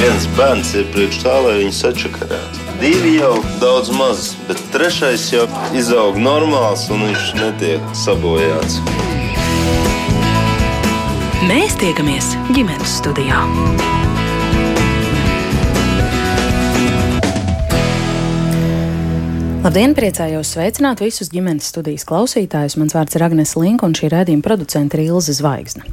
Viens bērns ir priekš tā, lai viņu sačakarētu. Divi jau daudz maz, bet trešais jau izaug normāls un viņš netiek sabojāts. Mēs tiekamies ģimenes studijā. Labdien, priecājos sveicināt visus ģimenes studijas klausītājus. Mans vārds ir Agnēs Linka, un šī redzījuma producente ir Ilze Zvaigzne.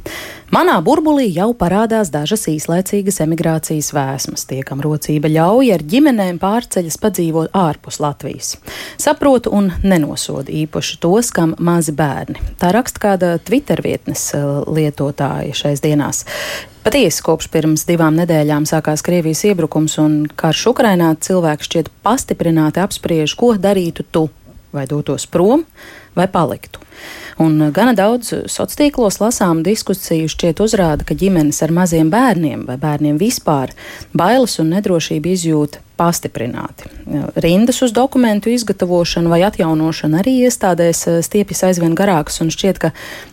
Manā burbulī jau parādās dažas īslaicīgas emigrācijas vēsmas. Tie, kam rocība ļauj ar ģimenēm pārceļas padzīvot ārpus Latvijas. Saprotu un nenosodu īpaši tos, kam mazi bērni. Tā raksta kāda Twitter vietnes eh, lietotāja šais dienās. Patiesi, kopš pirms divām nedēļām sākās Krievijas iebrukums un karš Ukrainā, cilvēki šķiet pastiprināti apspriež, ko darītu tu, vai dotos prom, vai paliktu. Un gana daudz sociālos tīklos lasām diskusiju šķiet uzrāda, ka ģimenes ar maziem bērniem vai bērniem vispār bailes un nedrošību izjūta pastiprināti. Rindas uz dokumentu izgatavošanu vai atjaunošanu arī iestādēs eh, stiepjas aizvien garākas, un šķiet, ka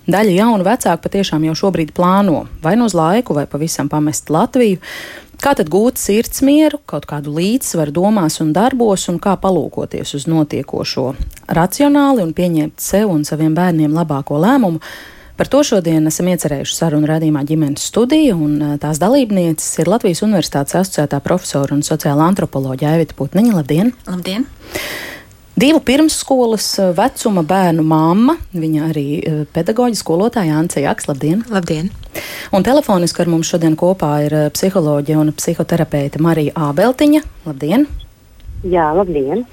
daļa jaunu vecāku patiešām jau šobrīd plāno vai nu uz laiku, vai pavisam pamest Latviju. Kā tad gūt sirdsmieru, kaut kādu līdzsvaru domās un darbos, un kā palūkoties uz notiekošo racionāli un pieņemt sev un saviem bērniem labāko lēmumu? Par to šodien esam iecerējuši sarunu radījumā ģimenes studiju, un eh, tās dalībnieces ir Latvijas Universitātes asociētā profesora un sociāla antropoloģija Aivita Putniņa. Labdien! Labdien! Divu pirmsskolas eh, vecuma bērnu mamma, viņa arī eh, pedagoģa skolotāja Ance Jaks. Labdien! Labdien! Un telefoniski ar mums šodien kopā ir eh, psiholoģija un psihoterapeite Marija Ābeltiņa. Labdien! Jā, labdien!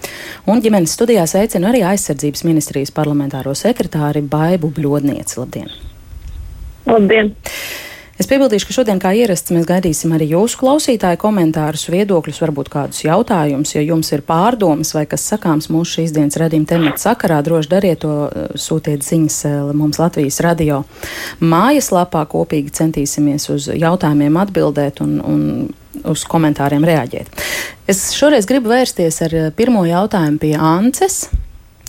Un ģimenes studijā sveicinu arī aizsardzības ministrijas parlamentāro sekretāri Baibu Bļodnieci. Labdien! Labdien! Es piebildīšu, ka šodien, kā ierasts, mēs gaidīsim arī jūsu klausītāju komentārus, viedokļus, varbūt kādus jautājumus. Ja jums ir pārdomas vai kas sakāms mūsu šīs dienas redzījuma temata sakarā, droši dariet to, eh, sūtiet ziņas eh, mums Latvijas radio mājaslapā. Kopīgi centīsimies uz jautājumiem atbildēt un, un uz komentāriem reaģēt. Es šoreiz gribu vērsties ar eh, pirmo jautājumu pie Ances.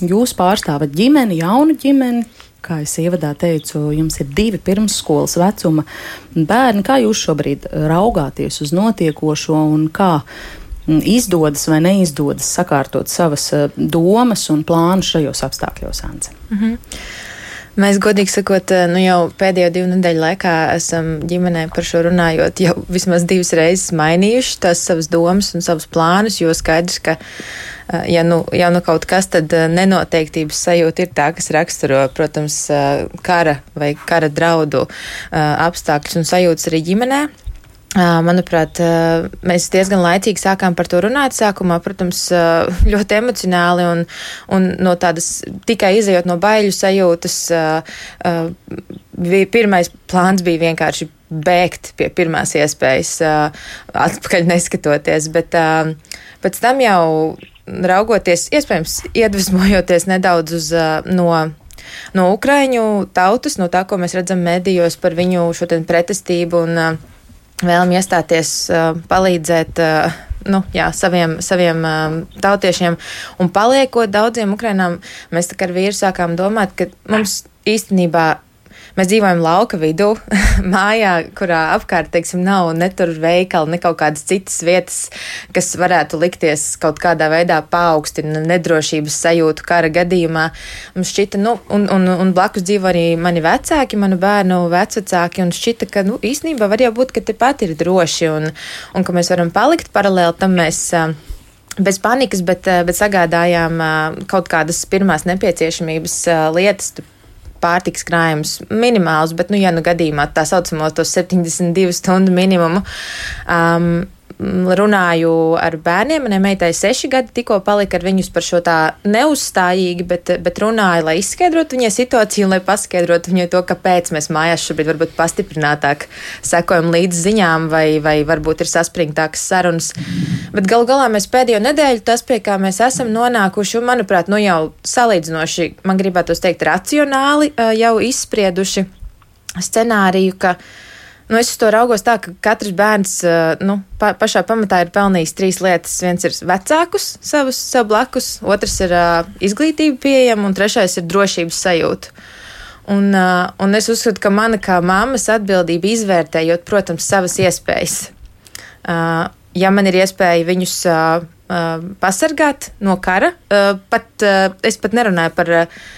Jūs pārstāvat ģimeni, jaunu ģimeni, kā es ievadā teicu, jums ir divi pirmsskolas vecuma bērni. Kā jūs šobrīd raugāties uz notiekošo un kā mm, izdodas vai neizdodas sakārtot savas eh, domas un plānus šajos apstākļos, Ance? Mm -hmm. Mēs, godīgi sakot, eh, nu jau pēdējo divu nedēļu laikā esam ģimenē par šo runājot, jau vismaz divas reizes mainījuši tās savas domas un savus plānus, jo skaidrs, ka Eh, ja nu, ja nu kaut kas, tad eh, nenoteiktības sajūta ir tā, kas raksturo, protams, eh, kara vai kara draudu apstākļus un sajūtas arī ģimenē. Manuprāt, mēs diezgan laicīgi sākām par to runāt. Sākumā, protams, ļoti emocionāli un, un no tādas tikai izējot no baiļu sajūtas. Pirmais plāns bija vienkārši bēgt pie pirmās iespējas, atpakaļ neskatoties, bet pēc tam jau raugoties, iespējams, iedvesmojoties nedaudz uz, no, no Ukraiņu tautas, no tā, ko mēs redzam medijos par viņu šo pretestību un vēlam iestāties, palīdzēt. Nu, jā, saviem, saviem um, tautiešiem. Un paliekot daudziem Ukrainām, mēs tā kā ar vīru sākām domāt, ka mums īstenībā Mēs dzīvojam lauka vidū, mājā, kurā apkārt, teiksim, nav ne tur veikali, ne kaut kādas citas vietas, kas varētu likties kaut kādā veidā paaugstina nedrošības sajūtu kara gadījumā. Mums šķita, nu, un, un, un blakus dzīvo arī mani vecāki, manu bērnu vecvecāki, un šķita, ka, nu, īstenībā var jau būt, ka tepat ir droši, un, un ka mēs varam palikt paralēli tam mēs bez panikas, bet, bet sagādājām kaut kādas pirmās nepieciešamības lietas, pārtiks krājums minimāls, bet, nu, ja nu gadījumā tā saucamo to 72 stundu minimumu. Um, runāju ar bērniem. Manai meitai seši gadi tikko palika ar viņus par šo tā neuzstājīgi, bet, bet runāju, lai izskaidrotu viņai situāciju lai paskaidrotu viņai to, kāpēc mēs mājās šobrīd varbūt pastiprinātāk sekojam līdz ziņām vai, vai varbūt ir saspringtākas sarunas. Bet galu galā mēs pēdējo nedēļu tas, pie kā mēs esam nonākuši, un manuprāt, nu jau salīdzinoši, man gribētu teikt, racionāli jau izsprieduši scenāriju, ka Nu, es to raugos tā, ka katrs bērns eh, nu, pa, pašā pamatā ir pelnījis trīs lietas. Viens ir vecākus, savus sev blakus, otrs ir uh, izglītība pieejama, un trešais ir drošības sajūta. Un, uh, un es uzskatu, ka mana kā mammas atbildība izvērtējot, protams, savas iespējas. uh, ja man ir iespēja viņus uh, uh, pasargāt no kara, uh, pat, uh, es pat nerunāju par. Uh,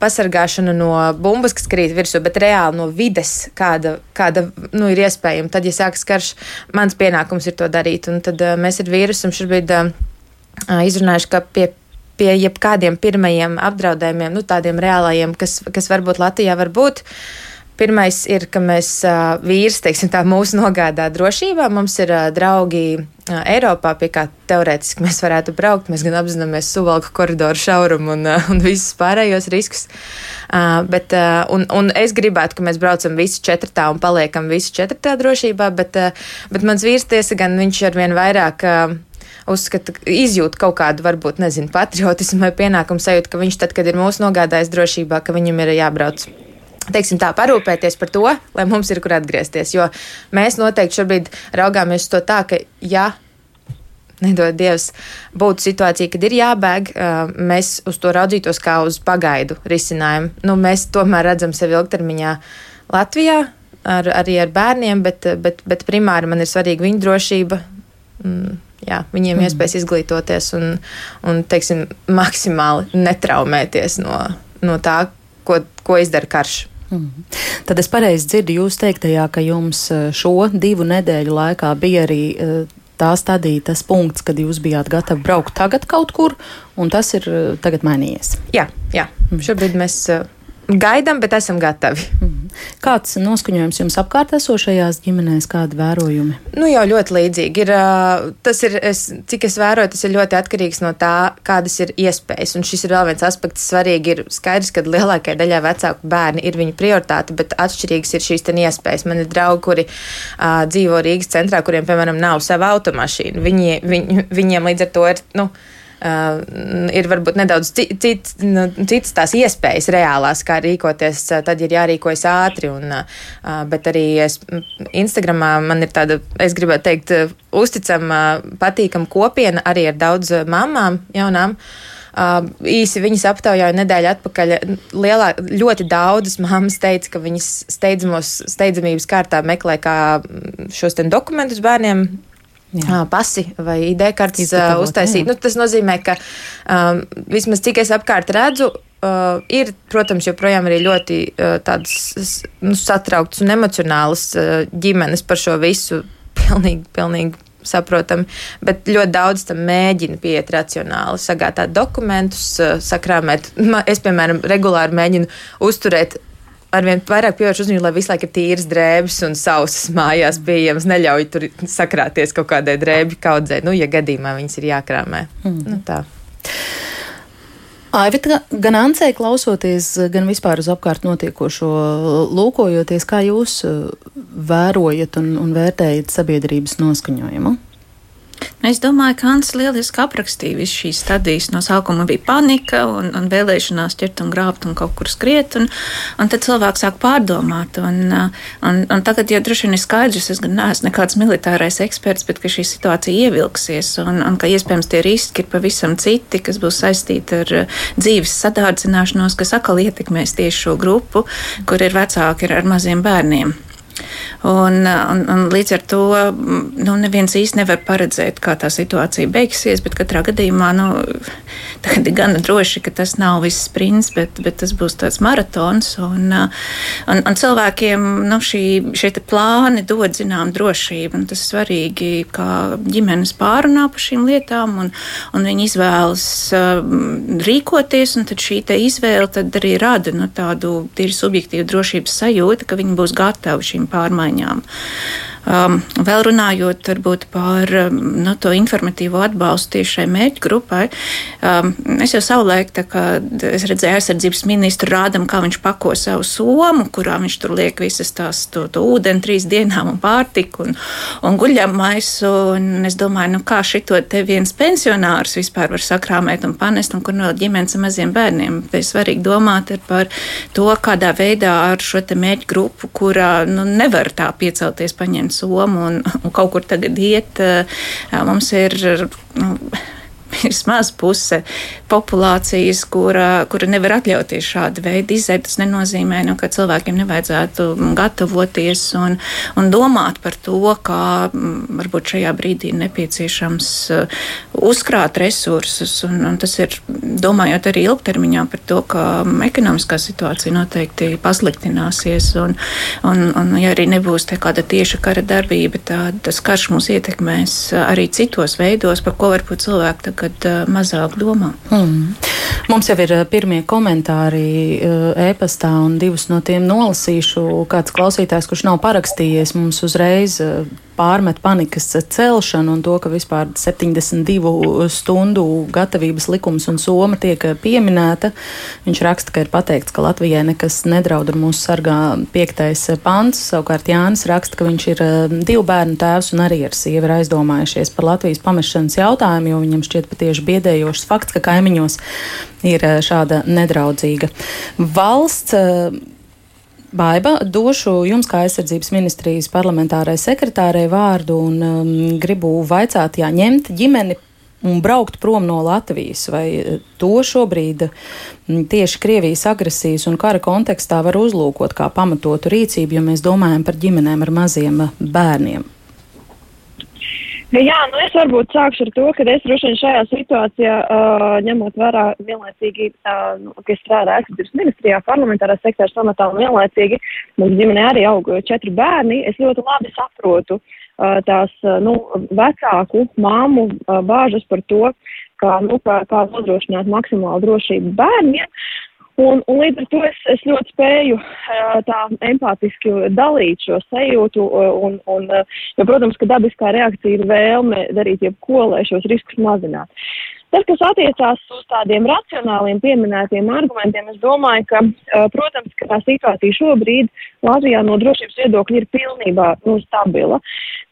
pasargāšanu no bumbas, kas krīt virsū, bet reāli no vides, kāda, kāda nu, ir iespējama. Tad, ja sākas karš, mans pienākums ir to darīt. Un tad uh, mēs ar vīru esam šobrīd uh, izrunājuši, ka pie pie jebkādiem pirmajiem apdraudējumiem, nu, tādiem reālajiem, kas, kas varbūt Latvijā var būt. Pirmais ir, ka mēs vīrs, teiksim, tā mūsu nogādā drošībā. Mums ir draugi Eiropā, pie kā teorētiski mēs varētu braukt. Mēs gan apzināmies suvalku koridoru šaurumu un, un visus pārējos riskus. Bet, un, un es gribētu, ka mēs braucam visi četrtā un paliekam visi četrtā drošībā, bet, bet mans vīrs tiesa gan viņš ar vien vairāk uzskata, izjūt kaut kādu, varbūt, nezinu, patriotismu vai pienākumu sajūtu, ka viņš tad, kad ir mūsu nogādājis drošībā, ka viņam ir jābrauc teiksim, tā, parūpēties par to, lai mums ir kur atgriezties. Jo mēs noteikti šobrīd raugāmies to tā, ka, ja nedod Dievs, būtu situācija, kad ir jābēg, mēs uz to raudzītos kā uz pagaidu risinājumu. Nu, mēs tomēr redzam sevi ilgtermiņā Latvijā, ar, arī ar bērniem, bet, bet, bet primāri man ir svarīga viņu drošība. Mm jā, viņiem mm. iespējas izglītoties un, un teiksim, maksimāli netraumēties no, no tā, ko, ko izdara karš. Mm. Tad es pareizi dzirdu jūs teiktajā, ka jums eh, šo divu nedēļu laikā bija arī eh, tā stadija, tas punkts, kad jūs bijāt gatavi braukt tagad kaut kur, un tas ir eh, tagad mainījies. Jā, jā. Mm. šobrīd mēs gaidām, bet esam gatavi. Mm. Kāds noskaņojums jums apkārt esošajās ģimenēs, kādi vērojumi? Nu, jau ļoti līdzīgi. Ir, tas ir, es, cik es vēroju, tas ir ļoti atkarīgs no tā, kādas ir iespējas. Un šis ir vēl viens aspekts, svarīgi ir skaidrs, ka lielākajai daļai vecāku bērni ir viņa prioritāte, bet atšķirīgs ir šīs iespējas. Man ir draugi, kuri uh, dzīvo Rīgas centrā, kuriem, piemēram, nav sava automašīna. Viņi, viņ, viņiem līdz ar to ir. Nu, ir varbūt nedaudz cits, nu, citas tās iespējas reālās, kā rīkoties, tad ir jārīkojas ātri. Un, bet arī es, Instagramā man ir tāda, es gribētu teikt, uzticama, patīkama kopiena arī ar daudz mamām jaunām. Uh, īsi viņas aptaujāja nedēļu atpakaļ. Lielā, ļoti daudzas mammas teica, ka viņas steidzamības kārtā meklē kā šos dokumentus bērniem Jā. pasi vai ID kartes uztaisīt. Nu, tas nozīmē, ka um, vismaz cik es apkārt redzu, uh, ir, protams, joprojām arī ļoti uh, tādas nu, satrauktas un emocionālas uh, ģimenes par šo visu. Pilnīgi, pilnīgi saprotami, bet ļoti daudz tam mēģina pieiet racionāli, sagādāt dokumentus, sakrāmēt. Es, piemēram, regulāri mēģinu uzturēt arvien vairāk pievērš uzmanību, lai visu laiku ir tīras drēbes un sausas mājās pieejamas. Neļauj tur sakrāties kaut kādai drēbju kaudzē, nu, ja gadījumā viņas ir jākrāmē. Mm. Nu, tā. Aivita, gan Ancei klausoties, gan vispār uz apkārt notiekošo, lūkojoties, kā jūs vērojat un, un vērtējat sabiedrības noskaņojumu? Es domāju, ka Ants lieliski aprakstīja visu šīs stadijas. No sākuma bija panika un, un vēlēšanās ķert un grābt un kaut kur skriet, un, un tad cilvēks sāk pārdomāt. Un, un, un tagad jau droši vien ir skaidrs, es gan neesmu nekāds militārais eksperts, bet ka šī situācija ievilksies un, un ka iespējams tie riski ir pavisam citi, kas būs saistīti ar dzīves sadārdzināšanos, kas atkal ietekmēs tieši šo grupu, kur ir vecāki ar, ar maziem bērniem. Un, un, un līdz ar to nu, neviens īsti nevar paredzēt, kā tā situācija beigsies, bet katrā gadījumā nu, tagad ir gana droši, ka tas nav viss sprints, bet, bet tas būs tāds maratons. Un, un, un cilvēkiem nu, šī, šie plāni dod zinām drošību, un tas ir svarīgi, kā ģimenes pārunā par šīm lietām, un, un viņi izvēlas uh, rīkoties, un tad šī izvēle tad arī rada nu, tādu tīri subjektīvu drošības sajūtu, ka viņi būs gatavi šīm pārmaiņām. Um, vēl runājot par um, nu, to informatīvo atbalstu tieši šai mērķu grupai, um, es jau savulaik, redzēju aizsardzības ministru rādam, kā viņš pako savu somu, kurā viņš tur liek visas tās to, to ūdeni trīs dienām un pārtiku un, un guļamaisu, un es domāju, nu kā šito te viens pensionārs vispār var sakrāmēt un panest, un kur no ģimenes ar maziem bērniem. Ir svarīgi domāt par to, kādā veidā ar šo te mērķu grupu, kurā nu, nevar tā piecelties paņemt somu un, un kaut kur tagad iet. Mums ir. Vismaz puse populācijas, kura, kura nevar atļauties šādu veidu izēju. Tas nenozīmē, nu, ka cilvēkiem nevajadzētu gatavoties un, un domāt par to, kā varbūt šajā brīdī ir nepieciešams uh, uzkrāt resursus. Un, un tas ir domājot arī ilgtermiņā par to, ka ekonomiskā situācija noteikti pasliktināsies. Un, un, un ja arī nebūs kāda tieša kara darbība, tad tas karš mūs ietekmēs arī citos veidos, par ko varbūt cilvēki tagad uh, mazāk domā. Mm. Mums jau ir pirmie komentāri e-pastā, un divus no tiem nolasīšu. Kāds klausītājs, kurš nav parakstījies, mums uzreiz pārmet panikas celšanu un to, ka vispār 72 stundu gatavības likums un soma tiek pieminēta. Viņš raksta, ka ir pateikts, ka Latvijai nekas nedraud un mūsu sargā piektais pants. Savukārt Jānis raksta, ka viņš ir divu bērnu tēvs un arī ar sievu ir aizdomājušies par Latvijas pamešanas jautājumu, jo viņam šķiet patieši biedējošs fakts, ka kaimiņos ir šāda nedraudzīga valsts. Baiba, došu jums, kā aizsardzības ministrijas parlamentārai sekretārei, vārdu un um, gribu vaicāt, jā, ņemt ģimeni un braukt prom no Latvijas, vai uh, to šobrīd mm, tieši Krievijas agresijas un kara kontekstā var uzlūkot kā pamatotu rīcību, jo mēs domājam par ģimenēm ar maziem bērniem. Jā, nu es varbūt sākšu ar to, ka es droši vien šajā situācijā, uh, ņemot vērā vienlaicīgi, uh, nu, ka es strādāju aizsardzības ministrijā, parlamentārā sektora samatā un vienlaicīgi mums ģimenē arī aug četri bērni, es ļoti labi saprotu uh, tās, uh, nu, vecāku māmu uh, bāžas par to, kā, nu, kā, kā nodrošināt maksimālu drošību bērniem. Un, un līdz ar to es, es ļoti spēju tā empātiski dalīt šo sajūtu, un, un, jo, protams, ka dabiskā reakcija ir vēlme darīt jebko, lai šos riskus mazinātu. Tas, kas attiecās uz tādiem racionāliem pieminētiem argumentiem, es domāju, ka, protams, ka tā situācija šobrīd Latvijā no drošības viedokļa ir pilnībā nu, stabila.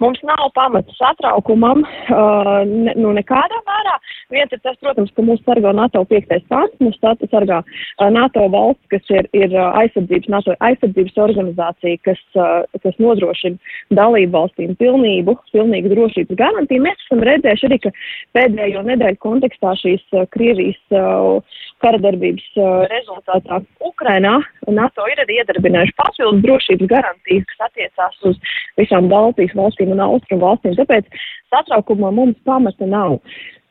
Mums nav pamata satraukumam, uh, ne, nu nekādā mērā. Viens ir tas, protams, ka mūs sargā NATO 5. pants, mūs sargā uh, NATO valsts, kas ir, ir uh, aizsardzības, NATO aizsardzības organizācija, kas, uh, kas nodrošina dalību valstīm pilnību, pilnīgu drošības garantiju. Mēs esam redzējuši arī, ka pēdējo nedēļu kontekstā šīs uh, Krievijas uh, karadarbības uh, rezultātā Ukrainā NATO ir arī iedarbinājuši papildus drošības garantijas, kas attiecās uz visām Baltijas valstīm un austrumu valstīm. Tāpēc satraukumā mums pamata nav.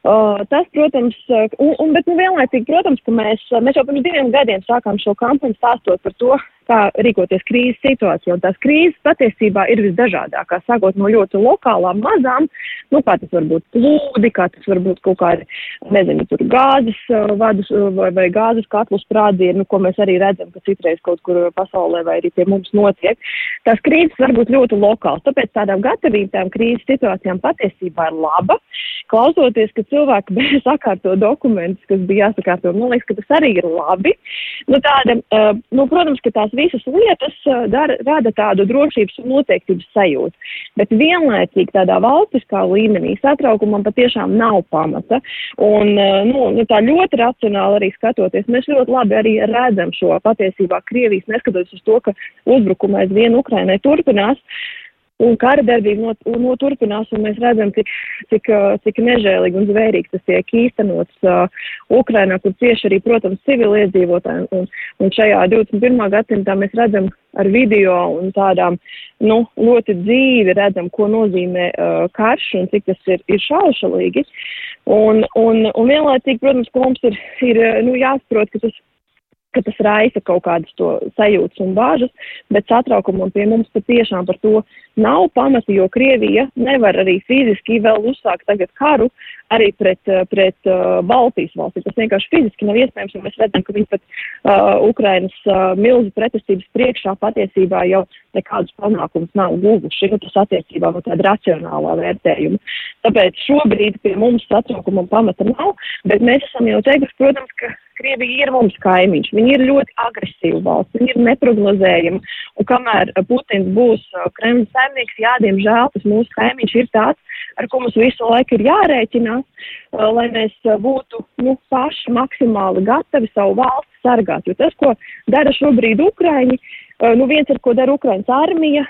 Uh, tas, protams, un, un, bet nu, vienlaicīgi, protams, ka mēs, mēs jau pirms diviem gadiem sākām šo kampaņu stāstot par to, kā rīkoties krīzes situācijā. Un tās krīzes patiesībā ir visdažādākās, sākot no ļoti lokālām, mazām, nu, kā tas var būt plūdi, kā tas var būt kaut kādi, nezinu, tur gāzes uh, vadus vai, vai gāzes katlu sprādzieni, nu, ko mēs arī redzam, ka citreiz kaut kur pasaulē vai arī pie mums notiek. Tās krīzes var būt ļoti lokāls, tāpēc tādām gatavībām krīzes situācijām patiesībā ir laba. Klausoties, ka cilvēki sakārto dokumentus, kas bija jāsakārto, man liekas, ka tas arī ir labi. Nu, tāda, uh, nu, protams, ka tās visas lietas dar, rada tādu drošības un noteiktības sajūtu. Bet vienlaicīgi tādā valstiskā līmenī satraukumam patiešām nav pamata. Un nu, nu, tā ļoti racionāli arī skatoties, mēs ļoti labi arī redzam šo patiesībā Krievijas, neskatoties uz to, ka uzbrukuma aizvien Ukrainai turpinās. Uh, Un kara darbība not, noturpinās, un mēs redzam, cik, cik, cik nežēlīgi un zvērīgi tas tiek īstenots uh, Ukrainā, kur cieši arī, protams, civiliedzīvotāji. Un, un šajā 21. gadsimtā mēs redzam ar video un tādām nu, ļoti dzīvi, redzam, ko nozīmē uh, karš un cik tas ir, ir šaušalīgi. Un, un, un vienlaicīgi, protams, ka mums ir, ir nu, jāsaprot, ka tas ka tas raisa kaut kādas to sajūtas un bāžas, bet satraukumam pie mums patiešām par to nav pamata, jo Krievija nevar arī fiziski vēl uzsākt tagad karu arī pret, pret uh, Baltijas valstīm. Tas vienkārši fiziski nav iespējams, un mēs redzam, ka viņi pat uh, Ukrainas uh, milzu pretestības priekšā patiesībā jau nekādus panākumus nav guvuši, nu, tas attiecībā no tāda racionālā vērtējuma. Tāpēc šobrīd pie mums satraukumam pamata nav, bet mēs esam jau teikuši, protams, ka Krievija ir mums kaimiņš. Viņi ir ļoti agresīvi valsts, viņi ir neprognozējami. Un kamēr Putins būs Kremļa saimnieks, jā, diemžēl tas mūsu kaimiņš ir tāds, ar ko mums visu laiku ir jārēķinās, uh, lai mēs uh, būtu nu, paši maksimāli gatavi savu valsti sargāt. Jo tas, ko dara šobrīd Ukraiņi, nu viens ir, ko dara Ukraiņas armija,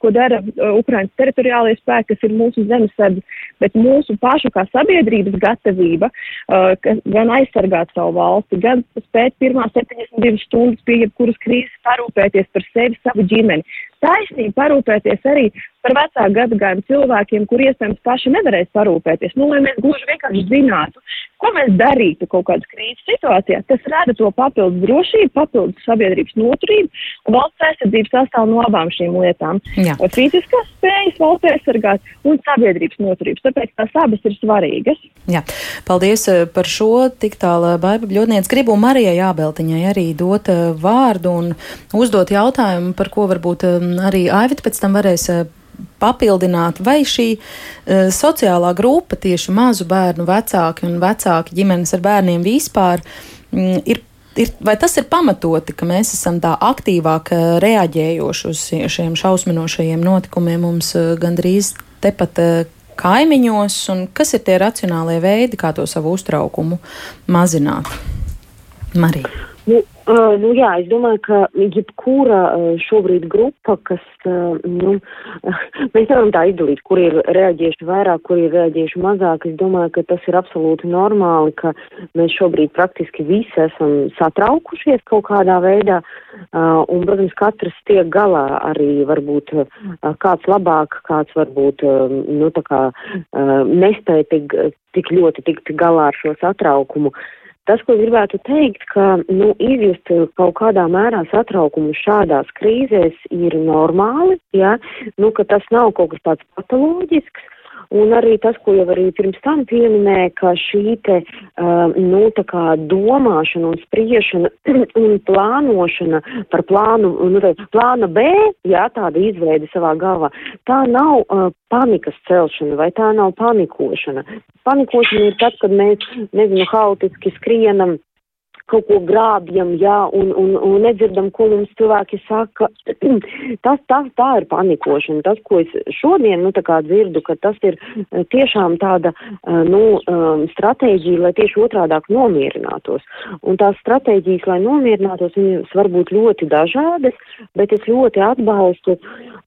ko dara Ukrainas teritoriālajie spēki, kas ir mūsu zemesardze, bet mūsu pašu kā sabiedrības gatavība gan aizsargāt savu valsti, gan spēt pirmās 72 stundas pie jebkuras krīzes parūpēties par sevi, savu ģimeni. Taisnība parūpēties arī par vecāku gadagājumu cilvēkiem, kur iespējams paši nevarēs parūpēties. Nu, lai mēs gluži vienkārši zinātu, ko mēs darītu kaut kādas krīzes situācijā. Tas rada to papildus drošību, papildus sabiedrības noturību, un valsts aizsardzība sastāv no abām šīm lietām. Jā. Fiziskās spējas valsts aizsargāt un sabiedrības noturības. Tāpēc tās abas ir svarīgas. Jā. Paldies eh, par šo tik tālu eh, baiba bļodniec. Gribu Marijai Jābeltiņai arī dot eh, vārdu un uzdot jautājumu, par ko varbūt arī Aivita pēc tam varēs papildināt, vai šī uh, sociālā grupa, tieši mazu bērnu vecāki un vecāki ģimenes ar bērniem vispār, mm, ir ir, vai tas ir pamatoti, ka mēs esam tā aktīvāk uh, reaģējoši uz šiem šausminošajiem notikumiem mums uh, gandrīz tepat uh, kaimiņos, un kas ir tie racionālie veidi, kā to savu uztraukumu mazināt? Marija. Nu, Uh, nu, jā, es domāju, ka jebkura uh, šobrīd grupa, kas, uh, nu, mēs nevaram tā izdalīt, kur ir reaģējuši vairāk, kur ir reaģējuši mazāk. Es domāju, ka tas ir absolūti normāli, ka mēs šobrīd praktiski visi esam satraukušies kaut kādā veidā, un, protams, katrs tiek galā arī varbūt kāds labāk, kāds varbūt, nu, tā kā nespēja tik, tik ļoti tikt galā ar šo satraukumu. Uh, Tas, ko gribētu teikt, ka nu, izjust kaut kādā mērā satraukumu šādās krīzēs ir normāli, ja? nu, ka tas nav kaut kas tāds patoloģisks, Un arī tas, ko jau arī pirms tam pieminēja, ka šī te, uh, nu, tā kā domāšana un spriešana un plānošana par plānu, nu, tā, plāna B, jā, tāda izveida savā galvā, tā nav uh, panikas celšana vai tā nav panikošana. Panikošana ir tad, kad mēs, nezinu, haotiski skrienam kaut ko grābjam, jā, un, un, un nedzirdam, ko mums cilvēki saka. tas, tas, tā ir panikošana. Tas, ko es šodien, nu, tā kā dzirdu, ka tas ir eh, tiešām tāda, eh, nu, um, stratēģija, lai tieši otrādāk nomierinātos. Un tās stratēģijas, lai nomierinātos, viņas var būt ļoti dažādas, bet es ļoti atbalstu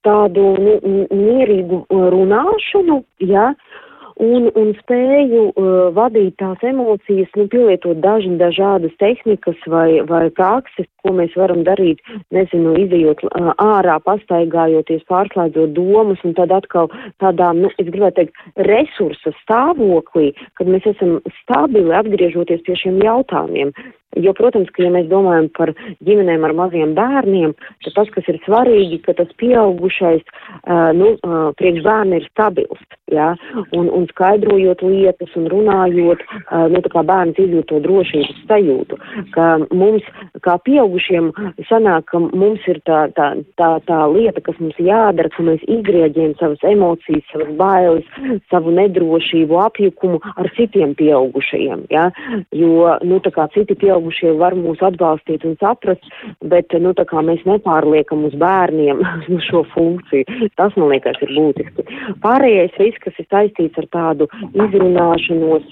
tādu, nu, mierīgu runāšanu, jā, ja, un, un spēju uh, vadīt tās emocijas, nu, pielietot daži dažādas tehnikas vai, vai prakses, ko mēs varam darīt, nezinu, izējot uh, ārā, pastaigājoties, pārslēdzot domas un tad atkal tādā, nu, es gribētu teikt, resursa stāvoklī, kad mēs esam stabili atgriežoties pie šiem jautājumiem. Jo, protams, ka, ja mēs domājam par ģimenēm ar maziem bērniem, tad tas, kas ir svarīgi, ka tas pieaugušais, uh, nu, uh, priekš bērna ir stabils, jā, un, un skaidrojot lietas un runājot, uh, nu, tā kā bērns izjūt to drošības sajūtu, ka mums, kā pieaugušiem, sanāk, ka mums ir tā, tā, tā, tā lieta, kas mums jādara, ka mēs izgrieģējam savas emocijas, savas bailes, savu nedrošību, apjukumu ar citiem pieaugušajiem, jā, jo, nu, tā kā citi pieaugušie var mūs atbalstīt un saprast, bet, nu, tā kā mēs nepārliekam uz bērniem šo funkciju, tas, man liekas, ir būtiski. Pārējais viss, kas ir saistīts ar tādu izrunāšanos,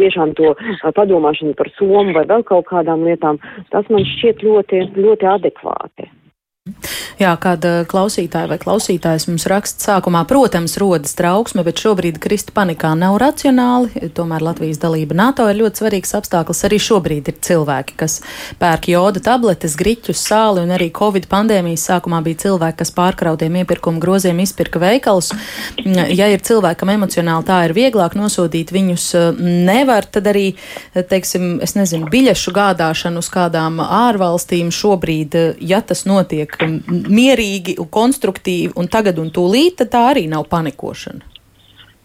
tiešām to padomāšanu par somu vai vēl kaut kādām lietām, tas man šķiet ļoti, ļoti adekvāti. Jā, kāda klausītāja vai klausītājs mums raksta sākumā, protams, rodas trauksme, bet šobrīd krist panikā nav racionāli. Tomēr Latvijas dalība NATO ir ļoti svarīgs apstākļus. Arī šobrīd ir cilvēki, kas pērk joda tabletes, griķus, sāli, un arī Covid pandēmijas sākumā bija cilvēki, kas pārkrautiem iepirkumu groziem izpirka veikalus. Ja ir cilvēkam emocionāli tā ir vieglāk nosodīt, viņus nevar, tad arī, teiksim, es nezinu, biļešu gādāšanu uz kādām ārvalstīm šobrīd, ja tas notiek mierīgi un konstruktīvi un tagad un tūlīt, tad tā arī nav panikošana.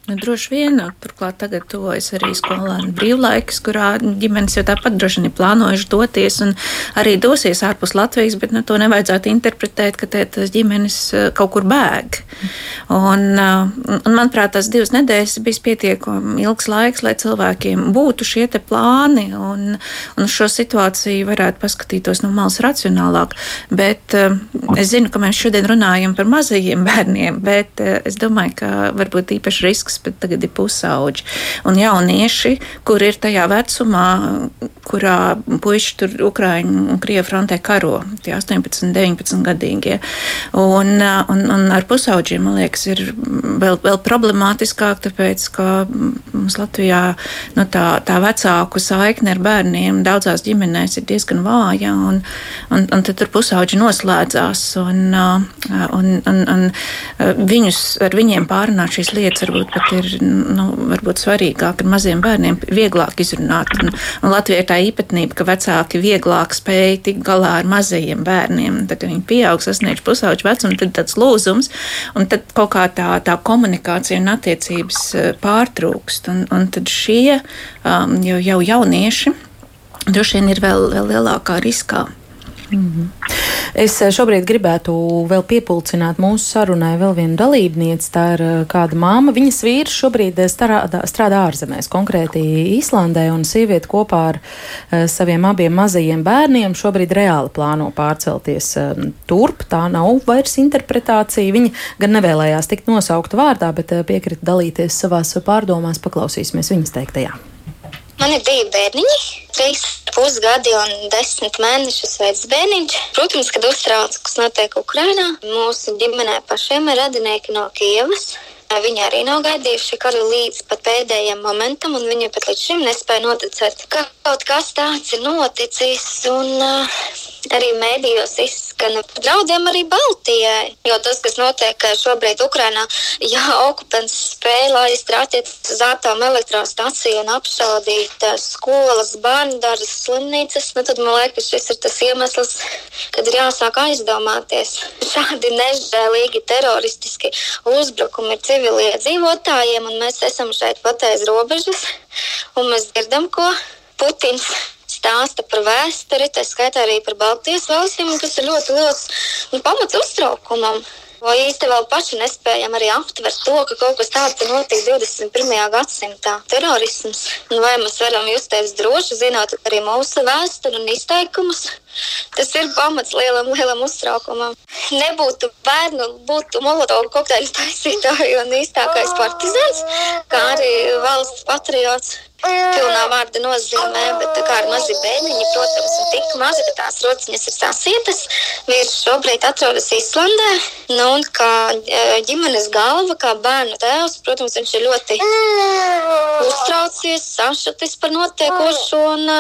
Nu, droši vien, turklāt tagad tuvojas arī skolēnu brīvlaiks, kurā ģimenes jau tāpat droši vien ir plānojuši doties un arī dosies ārpus Latvijas, bet nu, to nevajadzētu interpretēt, ka tas ģimenes eh, kaut kur bēg. Un, eh, un manuprāt, tas divas nedēļas bijis pietiekami ilgs laiks, lai cilvēkiem būtu šie plāni un, un šo situāciju varētu paskatītos no malas racionālāk. Bet eh, es zinu, ka mēs šodien runājam par mazajiem bērniem, bet es domāju, ka varbūt īpaši risks puikas, bet tagad ir pusauģi. Un jaunieši, kur ir tajā vecumā, kurā puiši tur Ukraiņu un Krievu frontē karo, tie 18, 19 gadīgie. Un, un, un ar pusauģiem, man liekas, ir vēl, vēl problemātiskāk, tāpēc, ka mums Latvijā nu, tā, tā vecāku saikne ar bērniem daudzās ģimenēs ir diezgan vāja, un, un, un tad tur pusauģi noslēdzās, un, un, un, un viņus, ar viņiem pārunāt šīs lietas varbūt pat ir, nu, varbūt svarīgāk ar maziem bērniem, vieglāk izrunāt. Un, un Latvijā ir tā īpatnība, ka vecāki vieglāk spēj tikt galā ar mazajiem bērniem. Tad, kad viņi pieaug, sasniedz pusauģu vecumu, tad tāds lūzums, un tad kaut kā tā, tā komunikācija un attiecības pārtrūkst. Un, un tad šie um, jau, jau jaunieši droši vien ir vēl, vēl lielākā riskā. Mm -hmm. Es eh, šobrīd gribētu vēl piepulcināt mūsu sarunai vēl vienu dalībnieci. Tā ir eh, kāda māma. Viņas vīrs šobrīd eh, strādā, strādā ārzemēs, konkrēti Īslandē, un sieviete kopā ar saviem abiem mazajiem bērniem šobrīd reāli plāno pārcelties turp. Tā nav vairs interpretācija. Viņa gan nevēlējās tikt nosaukta vārdā, bet piekrita dalīties savās pārdomās. Paklausīsimies viņas teiktajā. Man ir divi bērniņi, trīs pusgadi un desmit mēnešus vecs bērniņš. Protams, kad uztrauc, kas notiek Ukrainā, mūsu ģimenē pašiem ir radinieki no Kievas. Viņi arī nav gaidījuši karu līdz pat pēdējiem momentam, un viņi pat līdz šim nespēja noticēt, ka kaut kas tāds ir noticis. Un, uh, arī mēdījos izskan draudiem arī Baltijai. Jo tas, kas notiek šobrīd Ukrainā, ja okupants spēja laist raķetes uz atomelektrostaciju un apšaudīt skolas, bērndarus, slimnīcas, nu tad man liekas, šis ir tas iemesls, kad ir jāsāk aizdomāties. Šādi nežēlīgi teroristiski uzbrukumi ir civiliedzīvotājiem, un mēs esam šeit pat aiz robežas, un mēs dzirdam, ko Putins stāsta par vēsturi, tā skaitā arī par Baltijas valstīm, kas ir ļoti liels nu, pamats uztraukumam. Vai īsti vēl paši nespējam arī aptvert to, ka kaut kas tāds noticis 21. gadsimtā - terorisms. Un vai mēs varam justies droši, zinot arī mūsu vēsturi un izteikumus? Tas ir pamats lielam, lielam uztraukumam. Nebūtu bērnu, būtu molotovu kokteļu taisītāji un īstākais partizāns, kā arī valsts patriots pilnā vārda nozīmē, bet tā kā ar mazi bērniņi, protams, ir tik mazi, ka tās rociņas ir sasietas. Vīrs šobrīd atrodas Islandē, nu, un kā e, ģimenes galva, kā bērnu tēvs, protams, viņš ir ļoti uztraucies, sašutis par notiekošo un e,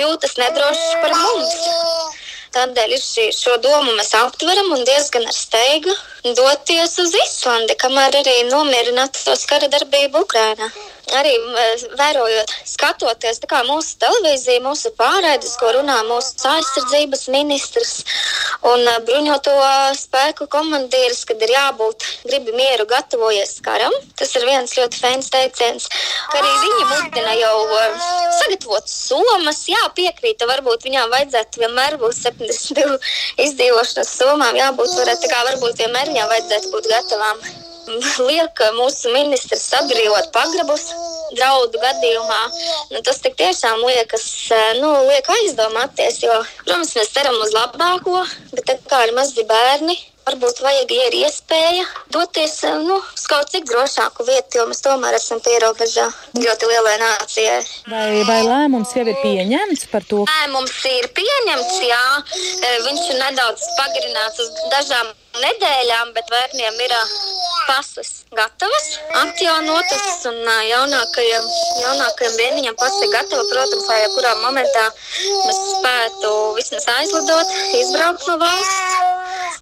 jūtas nedrošs par mums. Tādēļ šo domu mēs aptveram un diezgan ar steigu doties uz Islandi, kamēr arī nomierināt tos kara darbību Ukrainā arī vērojot, skatoties mūsu televīziju, mūsu pārraides, ko runā mūsu aizsardzības ministrs un bruņoto spēku komandieris, kad ir jābūt, gribi mieru, gatavojies karam. Tas ir viens ļoti fēns teiciens, arī viņi mudina jau sagatavot somas. Jā, piekrīta, varbūt viņām vajadzētu vienmēr būt 72 izdzīvošanas somām, jābūt varētu, tā kā varbūt vienmēr viņām vajadzētu būt gatavām liek mūsu ministrs atbrīvot pagrabus draudu gadījumā. Nu, tas tiešām liekas, nu, liek aizdomāties, jo, protams, mēs ceram uz labāko, bet kā ir mazi bērni. Varbūt vajag, ja ir iespēja doties nu, uz kaut cik drošāku vietu, jo mēs tomēr esam pierobežā ļoti lielai nācijai. Vai, vai lēmums jau ir pieņemts par to? Lēmums ir pieņemts, jā. Viņš ir nedaudz pagarināts uz dažām nedēļām, bet bērniem ir pases gatavas, atjaunotas un jaunākajam, jaunākajam bērniņam pase gatava. Protams, lai jebkurā momentā mēs spētu vismaz aizlidot, izbraukt no valsts.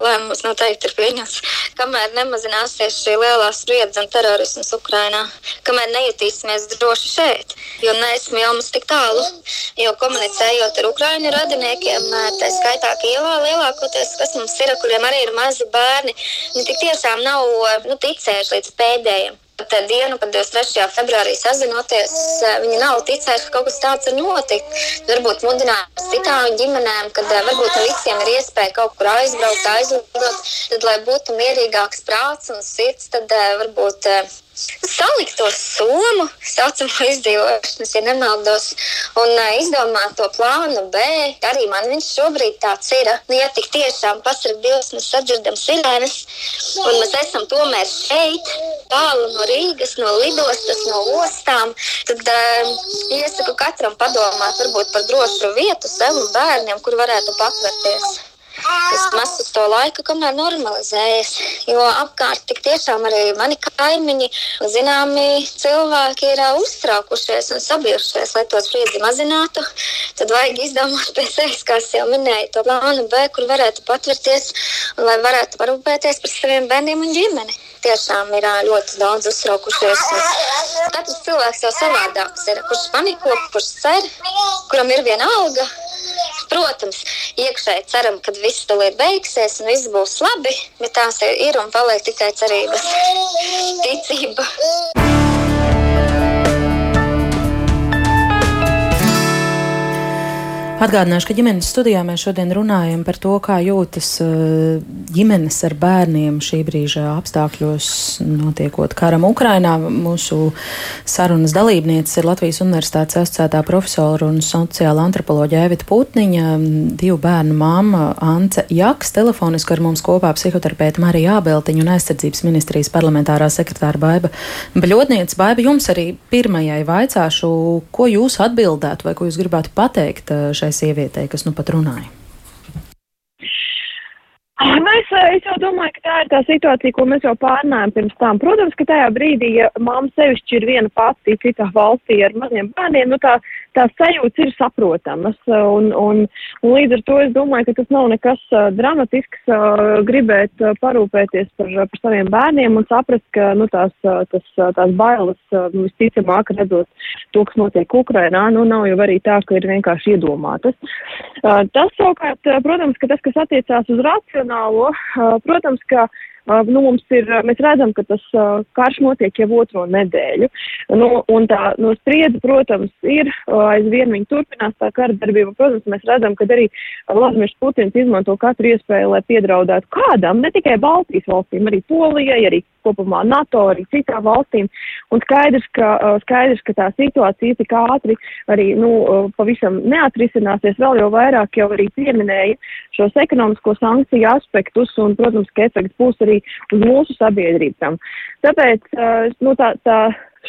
Lēmums noteikti ir pieņemts, kamēr nemazināsies šī lielā spriedze un terorisms Ukrainā, kamēr nejutīsimies droši šeit, jo neesam jau mums tik tālu. Jo komunicējot ar Ukraiņu radiniekiem, tā skaitā Kievā lielākoties, kas mums ir, kuriem arī ir mazi bērni, viņi tik tiešām nav nu, ticējuši līdz pēdējiem. Tā dienu, kad 23. februārī sazinoties, viņi nav ticējuši, ka kaut kas tāds ir noticis. Varbūt mudinājums citām ģimenēm, kad varbūt ne visiem ir iespēja kaut kur aizbraukt, aizlidot, tad, lai būtu mierīgāks prāts un sirds, tad varbūt salikt to somu, saucamo izdzīvošanas, ja nemaldos, un uh, izdomāt to plānu B. Arī man viņš šobrīd tāds ir. Nu, ja tik tiešām pasarg Dievs, mēs sadzirdam sirēnas, un mēs esam tomēr šeit, tālu no Rīgas, no lidostas, no ostām, tad uh, iesaku katram padomāt varbūt par drošu vietu sev un bērniem, kur varētu patvērties vismaz uz to laiku, kamēr normalizējas. Jo apkārt tik tiešām arī mani kaimiņi, zināmi cilvēki ir uh, uztraukušies un sabijušies, lai to spriedzi mazinātu. Tad vajag izdomāt pēc sevis, kā jau minēju, to plānu B, kur varētu patvērties un lai varētu parūpēties par saviem bērniem un ģimeni. Tiešām ir uh, ļoti daudz uztraukušies. Katrs cilvēks jau savādāks ir, kurš paniko, kurš cer, kuram ir viena alga Protams, iekšēji ceram, ka viss tūlīt beigsies un viss būs labi, bet tās ir un paliek tikai cerības, ticība. Atgādināšu, ka ģimenes studijā mēs šodien runājam par to, kā jūtas eh, ģimenes ar bērniem šī brīža apstākļos, notiekot karam Ukrainā. Mūsu sarunas dalībnieces ir Latvijas Universitātes asociētā profesora un sociāla antropoloģija Evita Putniņa, divu bērnu māma Ance Jaks, telefoniski ar mums kopā psihoterapeita Marija Ābeltiņa un aizsardzības ministrijas parlamentārā sekretāra Baiba Baļotniece. Baiba, jums arī pirmajai vaicāšu, ko jūs atbildētu vai ko jūs gribētu pateikt šai šai sievietei, kas nu pat runāja? Nu, es, es jau domāju, ka tā ir tā situācija, ko mēs jau pārnājām pirms tam. Protams, ka tajā brīdī, ja mamma sevišķi ir viena pati citā valstī ar maziem bērniem, nu tā, tās sajūtas ir saprotamas. Un, un, un līdz ar to es domāju, ka tas nav nekas dramatisks gribēt parūpēties par, par saviem bērniem un saprast, ka nu, tās, tas, tās bailes nu, visticamāk redzot to, kas notiek Ukrainā, nu nav jau arī tā, ka ir vienkārši iedomātas. Tas savukārt, protams, ka tas, kas attiecās uz racionālo, protams, ka nu, mums ir, mēs redzam, ka tas karš notiek jau otro nedēļu. Nu, un tā no nu, spriedze, protams, ir aizvien viņa turpinās tā kara darbība. Protams, mēs redzam, ka arī Vladimirs Putins izmanto katru iespēju, lai piedraudētu kādam, ne tikai Baltijas valstīm, arī Polijai, arī kopumā NATO, arī citām valstīm. Un skaidrs, ka, skaidrs, ka tā situācija tik ātri arī, nu, pavisam neatrisināsies, vēl jau vairāk jau arī pieminēja šos ekonomisko sankciju aspektus, un, protams, ka efekts būs arī uz mūsu sabiedrībām. Tāpēc, nu, tā, tā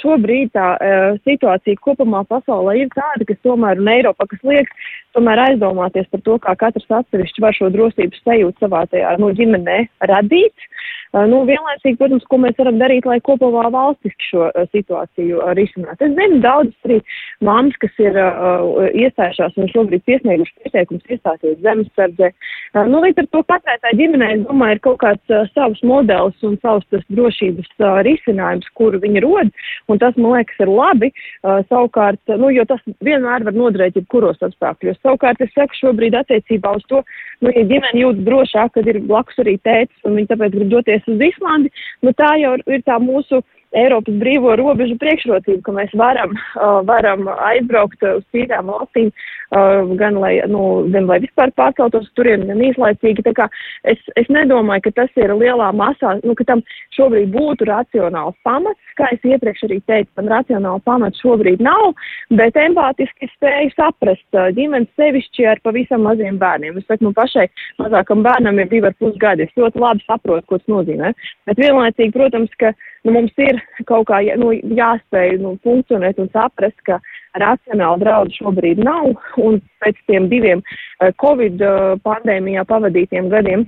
šobrīd tā uh, situācija kopumā pasaulē ir tāda, kas tomēr un Eiropā, kas liek tomēr aizdomāties par to, kā katrs atsevišķi var šo drosības sajūtu savā tajā nu, ģimenē radīt. Uh, nu, vienlaicīgi, protams, ko mēs varam darīt, lai kopumā valstiski šo uh, situāciju uh, risinātu. Es zinu daudzas arī māmas, kas ir uh, iestājušās un šobrīd piesnieguši pieteikums iestāties zemesardzē. Uh, nu, līdz ar to katrai tā ģimenei, es domāju, ir kaut kāds uh, savs modelis un savs tas drošības uh, risinājums, kuru viņi rod. Un tas, man liekas, ir labi. Uh, savukārt, nu, jo tas vienmēr var noderēt jebkuros apstākļos. Savukārt, es saku šobrīd attiecībā uz to, nu, ja ģimene jūtas drošāk, kad ir blakus arī tētis un viņi tāpēc grib doties uz Islandi, nu, tā jau ir tā mūsu Eiropas brīvo robežu priekšrocību, ka mēs varam, uh, varam aizbraukt uz citām valstīm, gan, lai, nu, gan lai vispār pārceltos turien, gan īslaicīgi. Tā kā es, es nedomāju, ka tas ir lielā masā, nu, ka tam šobrīd būtu racionāls pamats. Kā es iepriekš arī teicu, man racionāla pamata šobrīd nav, bet empātiski spēju saprast uh, ģimenes sevišķi ar pavisam maziem bērniem. Es saku, man pašai mazākam bērnam ir divi ar pus gadi. Es ļoti labi saprotu, ko tas nozīmē. Bet vienlaicīgi, protams, ka nu, mums ir kaut kā nu, jāspēj nu, funkcionēt un saprast, ka racionāla draudu šobrīd nav, un pēc tiem diviem uh, Covid uh, pandēmijā pavadītiem gadiem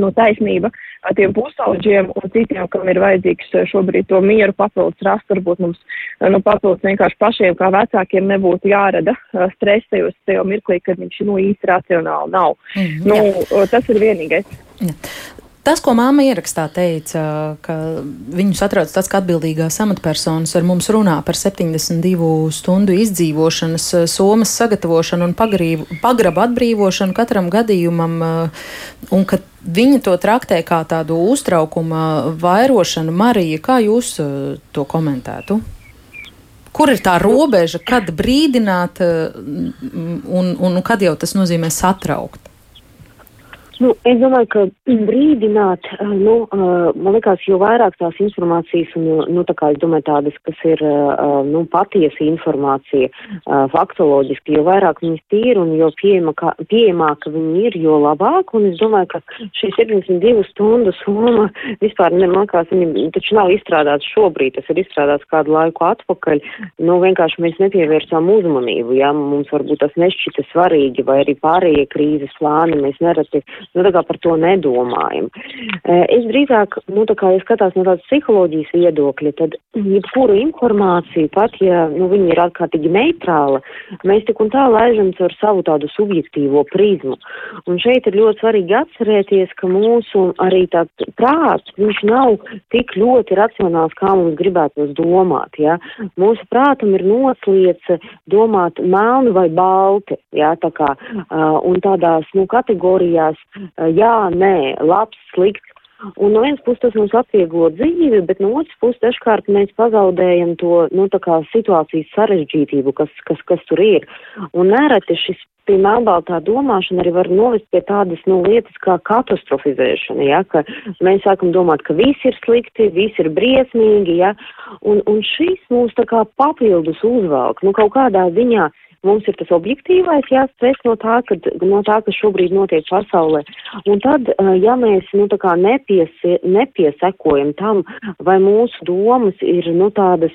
no taisnība tiem pusauģiem un citiem, kam ir vajadzīgs šobrīd to mieru papildus rast, varbūt mums nu, papildus vienkārši pašiem kā vecākiem nebūtu jārada stresējos tajā mirklī, kad viņš nu, īsti racionāli nav. Mm, nu, jā. tas ir vienīgais. Jā. Tas, ko māma ierakstā teica, ka viņus atrauc tas, ka atbildīgās amatpersonas ar mums runā par 72 stundu izdzīvošanas eh, somas sagatavošanu un pagrību, pagrabu atbrīvošanu katram gadījumam, eh, un ka viņi to traktē kā tādu uztraukuma vairošanu. Marija, kā jūs eh, to komentētu? Kur ir tā robeža, kad brīdināt un, un kad jau tas nozīmē satraukt? Nu, es domāju, ka brīdināt, nu, man liekas, jo vairāk tās informācijas un, nu, tā kā es domāju tādas, kas ir, nu, patiesa informācija, faktoloģiski, jo vairāk viņas tīra un jo pieejamāka, pieejamāka viņi ir, jo labāk. Un es domāju, ka šī 72 stundu summa vispār, ne, man liekas, viņi taču nav izstrādāts šobrīd, tas ir izstrādāts kādu laiku atpakaļ. Nu, vienkārši mēs nepievērsām uzmanību, ja mums varbūt tas nešķita svarīgi vai arī pārējie krīzes plāni, mēs nereti nu, tā kā par to nedomājam. Eh, es drīzāk, nu, tā kā, ja skatās no tādas psiholoģijas viedokļa, tad jebkuru informāciju, pat ja, nu, viņi ir ārkārtīgi neitrāla, mēs tik un tā laižam caur savu tādu subjektīvo prizmu. Un šeit ir ļoti svarīgi atcerēties, ka mūsu arī tāds prāts, viņš nav tik ļoti racionāls, kā mums gribētos domāt, ja. Mūsu prātam ir noslieca domāt melnu vai balti, ja, tā kā, uh, un tādās, nu, kategorijās, jā, nē, labs, slikts. Un no vienas puses tas mums atvieglo dzīvi, bet no otras puses dažkārt mēs pazaudējam to, nu, situācijas sarežģītību, kas, kas, kas tur ir. Un nereti šis pie melnbaltā domāšana arī var novest pie tādas, nu, lietas kā katastrofizēšana, ja, ka mēs sākam domāt, ka viss ir slikti, viss ir briesmīgi, ja, un, un šis mūs tā kā papildus uzvelk, nu, kaut kādā ziņā Mums ir tas objektīvais jāspriež no tā, ka, no tā, kas šobrīd notiek pasaulē. Un tad, eh, ja mēs, nu, nepiesi, nepiesekojam tam, vai mūsu domas ir, nu, tādas,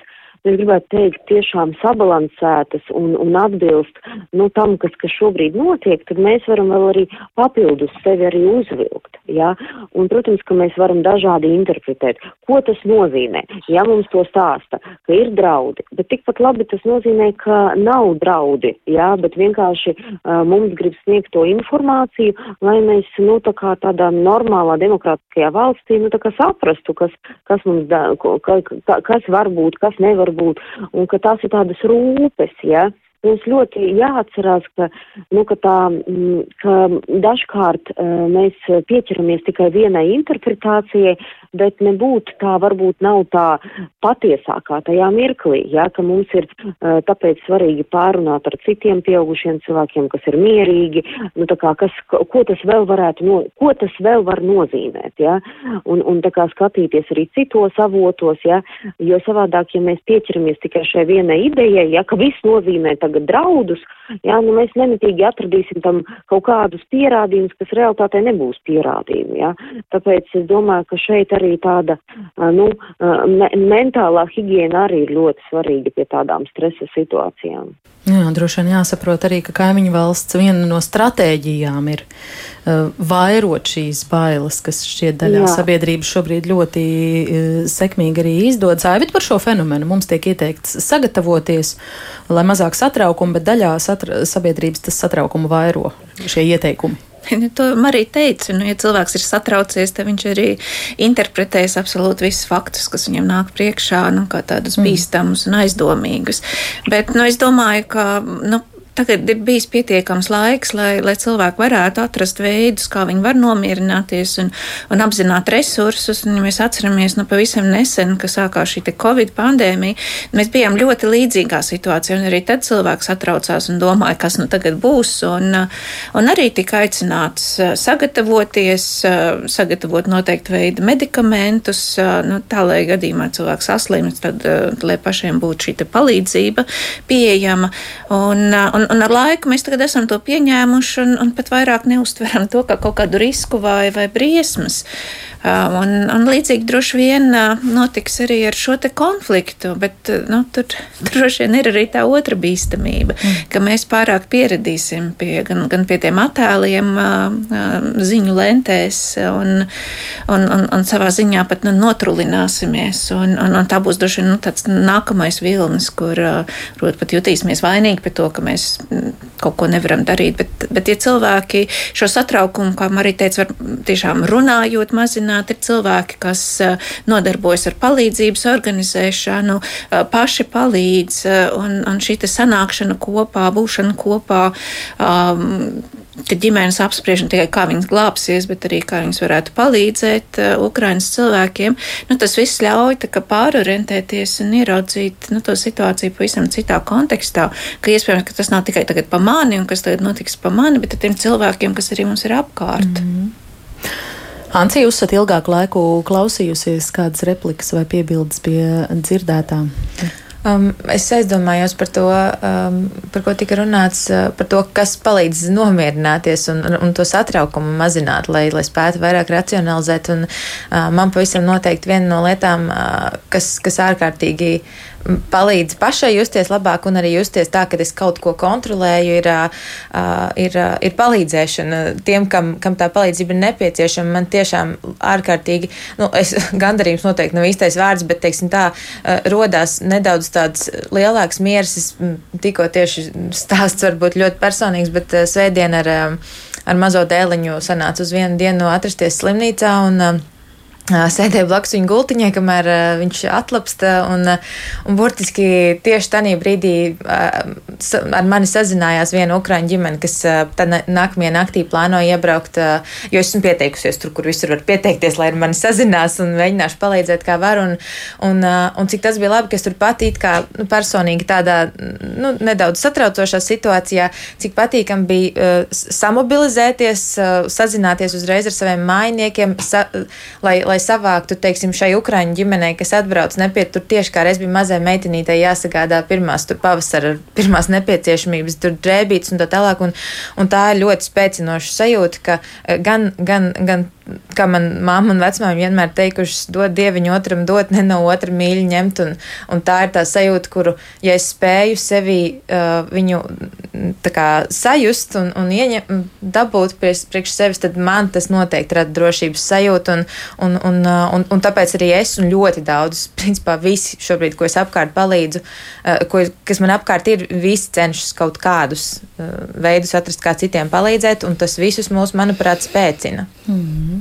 es gribētu teikt, tiešām sabalansētas un, un atbilst nu, tam, kas, kas šobrīd notiek, tad mēs varam vēl arī papildus sevi arī uzvilkt. Ja? Un, protams, ka mēs varam dažādi interpretēt, ko tas nozīmē. Ja mums to stāsta, ka ir draudi, bet tikpat labi tas nozīmē, ka nav draudi, ja? bet vienkārši uh, mums grib sniegt to informāciju, lai mēs, nu, tā kā tādā normālā demokrātiskajā valstī, nu, saprastu, kas, kas mums, da, ka, ka, kas var būt, kas nevar var būt, un ka tās ir tādas rūpes, ja, Mums ļoti jāatcerās, ka, nu, ka, tā, mm, ka dažkārt uh, mēs pieķeramies tikai vienai interpretācijai, bet nebūtu tā, varbūt nav tā patiesākā tajā mirklī, ja, ka mums ir uh, tāpēc svarīgi pārunāt ar citiem pieaugušiem cilvēkiem, kas ir mierīgi, nu, tā kā, kas, ko tas vēl varētu, no, ko tas vēl var nozīmēt, ja, un, un tā kā skatīties arī citos avotos, ja, jo savādāk, ja mēs pieķeramies tikai šai vienai idejai, ja, ka viss nozīmē tagad tagad draudus, jā, nu mēs nemitīgi atradīsim tam kaut kādus pierādījumus, kas realitātē nebūs pierādījumi, jā. Tāpēc es domāju, ka šeit arī tāda, nu, me mentālā higiena arī ir ļoti svarīga pie tādām stresa situācijām. Jā, droši vien jāsaprot arī, ka kaimiņu valsts viena no stratēģijām ir uh, vairot šīs bailes, kas šķiet daļā Jā. sabiedrības šobrīd ļoti uh, sekmīgi arī izdodas. Aivit par šo fenomenu mums tiek ieteikts sagatavoties, lai mazāk satraukumu, bet daļā satra sabiedrības tas satraukumu vairo šie ieteikumi. Nu, to Marija teica, nu, ja cilvēks ir satraucies, tad viņš arī interpretēs absolūti visus faktus, kas viņam nāk priekšā, nu, kā tādus mm. bīstamus un aizdomīgus. Bet, nu, es domāju, ka, nu, tagad ir bijis pietiekams laiks, lai, lai cilvēki varētu atrast veidus, kā viņi var nomierināties un, un apzināt resursus. Un, ja mēs atceramies nu, pavisam nesen, ka sākās šī Covid pandēmija, mēs bijām ļoti līdzīgā situācijā, arī tad cilvēks satraucās un domāja, kas nu tagad būs, un, un arī tika aicināts sagatavoties, sagatavot noteiktu veidu medikamentus, nu, tā lai gadījumā cilvēks saslimst, tad, lai pašiem būtu šī palīdzība pieejama. Un, un, un ar laiku mēs tagad esam to pieņēmuši un, un pat vairāk neustveram to kā kaut kādu risku vai, vai briesmas. Um, un, un līdzīgi droši vien uh, notiks arī ar šo konfliktu, bet uh, nu, tur droši vien ir arī tā otra bīstamība, mm. ka mēs pārāk pieradīsim pie, gan, gan pie tiem attēliem uh, ziņu lentēs un, un, un, un savā ziņā pat nu, notrulināsimies. Un, un, un tā būs droši vien nu, tāds nākamais vilnis, kur prot, pat jutīsimies vainīgi par to, ka mēs kaut ko nevaram darīt. Bet, bet ja cilvēki šo satraukumu, kā Marija teica, var tiešām runājot, mazināt, ir cilvēki, kas nodarbojas ar palīdzības organizēšanu, paši palīdz, un, un šī sanākšana kopā, būšana kopā. Um, ka ģimenes apspriež ne tikai kā viņas glābsies, bet arī kā viņas varētu palīdzēt uh, Ukrainas cilvēkiem. Nu, tas viss ļauj pārorientēties un ieraudzīt nu, to situāciju pavisam citā kontekstā, ka iespējams, ka tas nav tikai tagad pa mani un kas tagad notiks pa mani, bet ar tiem cilvēkiem, kas arī mums ir apkārt. Mm -hmm. Ancija, jūs esat ilgāku laiku klausījusies kādas replikas vai piebildes pie dzirdētām? Um, es aizdomājos par to, um, par ko tika runāts, uh, par to, kas palīdz nomierināties un, un to satraukumu mazināt, lai, lai spētu vairāk racionalizēt. Un, uh, man pavisam noteikti viena no lietām, uh, kas, kas ārkārtīgi palīdz pašai justies labāk un arī justies tā, ka es kaut ko kontrolēju, ir, ir, ir palīdzēšana tiem, kam, kam tā palīdzība ir nepieciešama. Man tiešām ārkārtīgi, nu, es, gandarījums noteikti nav īstais vārds, bet, teiksim tā, rodās nedaudz tāds lielāks miers. Es tikko tieši stāsts varbūt ļoti personīgs, bet svētdien ar, ar mazo dēliņu sanāca uz vienu dienu atrasties slimnīcā un sēdēju blakus viņa gultiņai, kamēr viņš atlapsta. Un, un burtiski tieši tajā brīdī ar mani sazinājās viena ukrāņu ģimene, kas nākamajā naktī plāno iebraukt, jo esmu pieteikusies tur, kur visur var pieteikties, lai ar mani sazinās un mēģināšu palīdzēt, kā var. Un, un, un cik tas bija labi, ka es tur pat it kā nu, personīgi tādā nu, nedaudz satraucošā situācijā, cik patīkami bija samobilizēties, sazināties uzreiz ar saviem mājiniekiem, sa, lai, lai savāktu, teiksim, šai Ukraiņu ģimenei, kas atbrauc nepiet, tur tieši kā reiz bija mazai meitenītei jāsagādā pirmās tur pavasara, pirmās nepieciešamības, tur drēbītas un tā tālāk, un, un tā ir ļoti spēcinoša sajūta, ka eh, gan, gan, gan kā man mamma un vecmāmiņa vienmēr teikušas, dod dieviņu otram, dot ne no otra mīļa ņemt. Un, un tā ir tā sajūta, kuru, ja es spēju sevi uh, viņu kā, sajust un, un ieņem, dabūt priekš, priekš sevis, tad man tas noteikti rada drošības sajūtu. Un, un, un, uh, un, un tāpēc arī es un ļoti daudz, principā visi šobrīd, ko es apkārt palīdzu, uh, ko, kas man apkārt ir, visi cenšas kaut kādus uh, veidus atrast, kā citiem palīdzēt, un tas visus mūs, manuprāt, spēcina. Mm -hmm.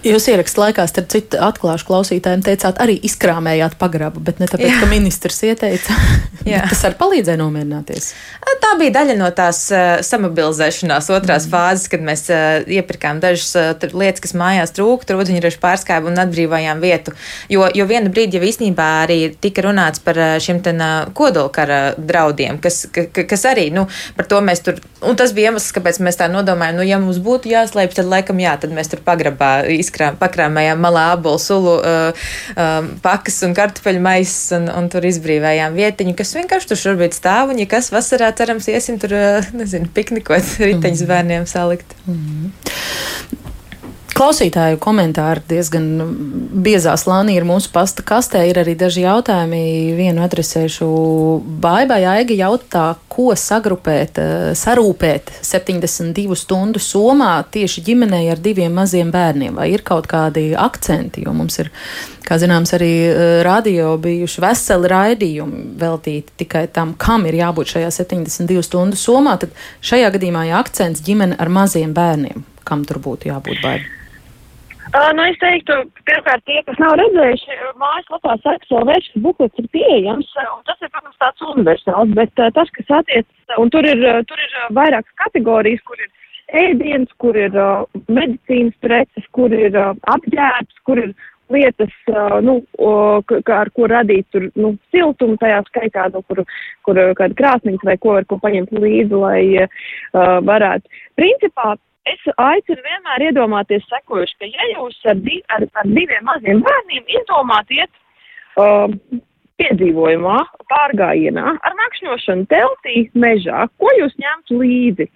Jūs ierakstā laikā, starp citu, atklāšu klausītājiem, teicāt, arī izkrāmējāt pagrabu, bet ne tāpēc, Jā. ka ministrs ieteica. tas arī palīdzēja nomierināties. Tā bija daļa no tās uh, samobilizēšanās otrās mm. fāzes, kad mēs uh, iepirkām dažas uh, lietas, kas mājās trūka, rūdziņraža pārskaibu un atbrīvojām vietu. Jo, jo viena brīdi jau īstenībā arī tika runāts par uh, šiem ten uh, kodolkara draudiem, kas, ka, kas arī, nu, par to mēs tur, un tas bija iemesls, kāpēc mēs tā nodomājam, nu, ja mums būtu jāslēpj, tad laikam jā, tad mēs tur pagrabā izkrām, pakrāmējām malā abolu sulu uh, uh, pakas un kartupeļu maisas un, un tur izbrīvējām vietiņu, kas vienkārši tur šobrīd stāv un, ja kas vasarā cerams iesim tur, uh, nezinu, piknikot, riteņus mhm. bērniem salikt. Mm -hmm. Klausītāju komentāri diezgan biezā slānī ir mūsu pasta kastē. Ir arī daži jautājumi. Vienu adresēšu Baibai Aigi jautā, ko sagrupēt, eh, sarūpēt 72 stundu somā tieši ģimenei ar diviem maziem bērniem. Vai ir kaut kādi akcenti, jo mums ir, kā zināms, arī eh, radio bijuši veseli raidījumi veltīti tikai tam, kam ir jābūt šajā 72 stundu somā. Tad šajā gadījumā ir akcents ģimene ar maziem bērniem. Kam tur būtu jābūt baigām? Uh, nu, es teiktu, pirmkārt, tie, kas nav redzējuši, mājaslapā seksuāla vēršana buklets ir pieejams, tas ir, protams, tāds universāls, bet uh, tas, kas attiec, un tur ir, tur ir vairākas kategorijas, kur ir ēdiens, kur ir uh, medicīnas preces, kur ir uh, apģērbs, kur ir lietas, uh, nu, uh, ar ko radīt tur, nu, siltumu tajā skaitā, nu, kur, kur kāda krāsnīca vai ko, ar ko paņemt līdzi, lai uh, varētu. Principā es aicinu vienmēr iedomāties sekojuši, ka ja jūs ar, di ar, ar diviem maziem bērniem izdomāt iet uh, piedzīvojumā, pārgājienā, ar nakšņošanu teltī, mežā, ko jūs ņemtu līdzi?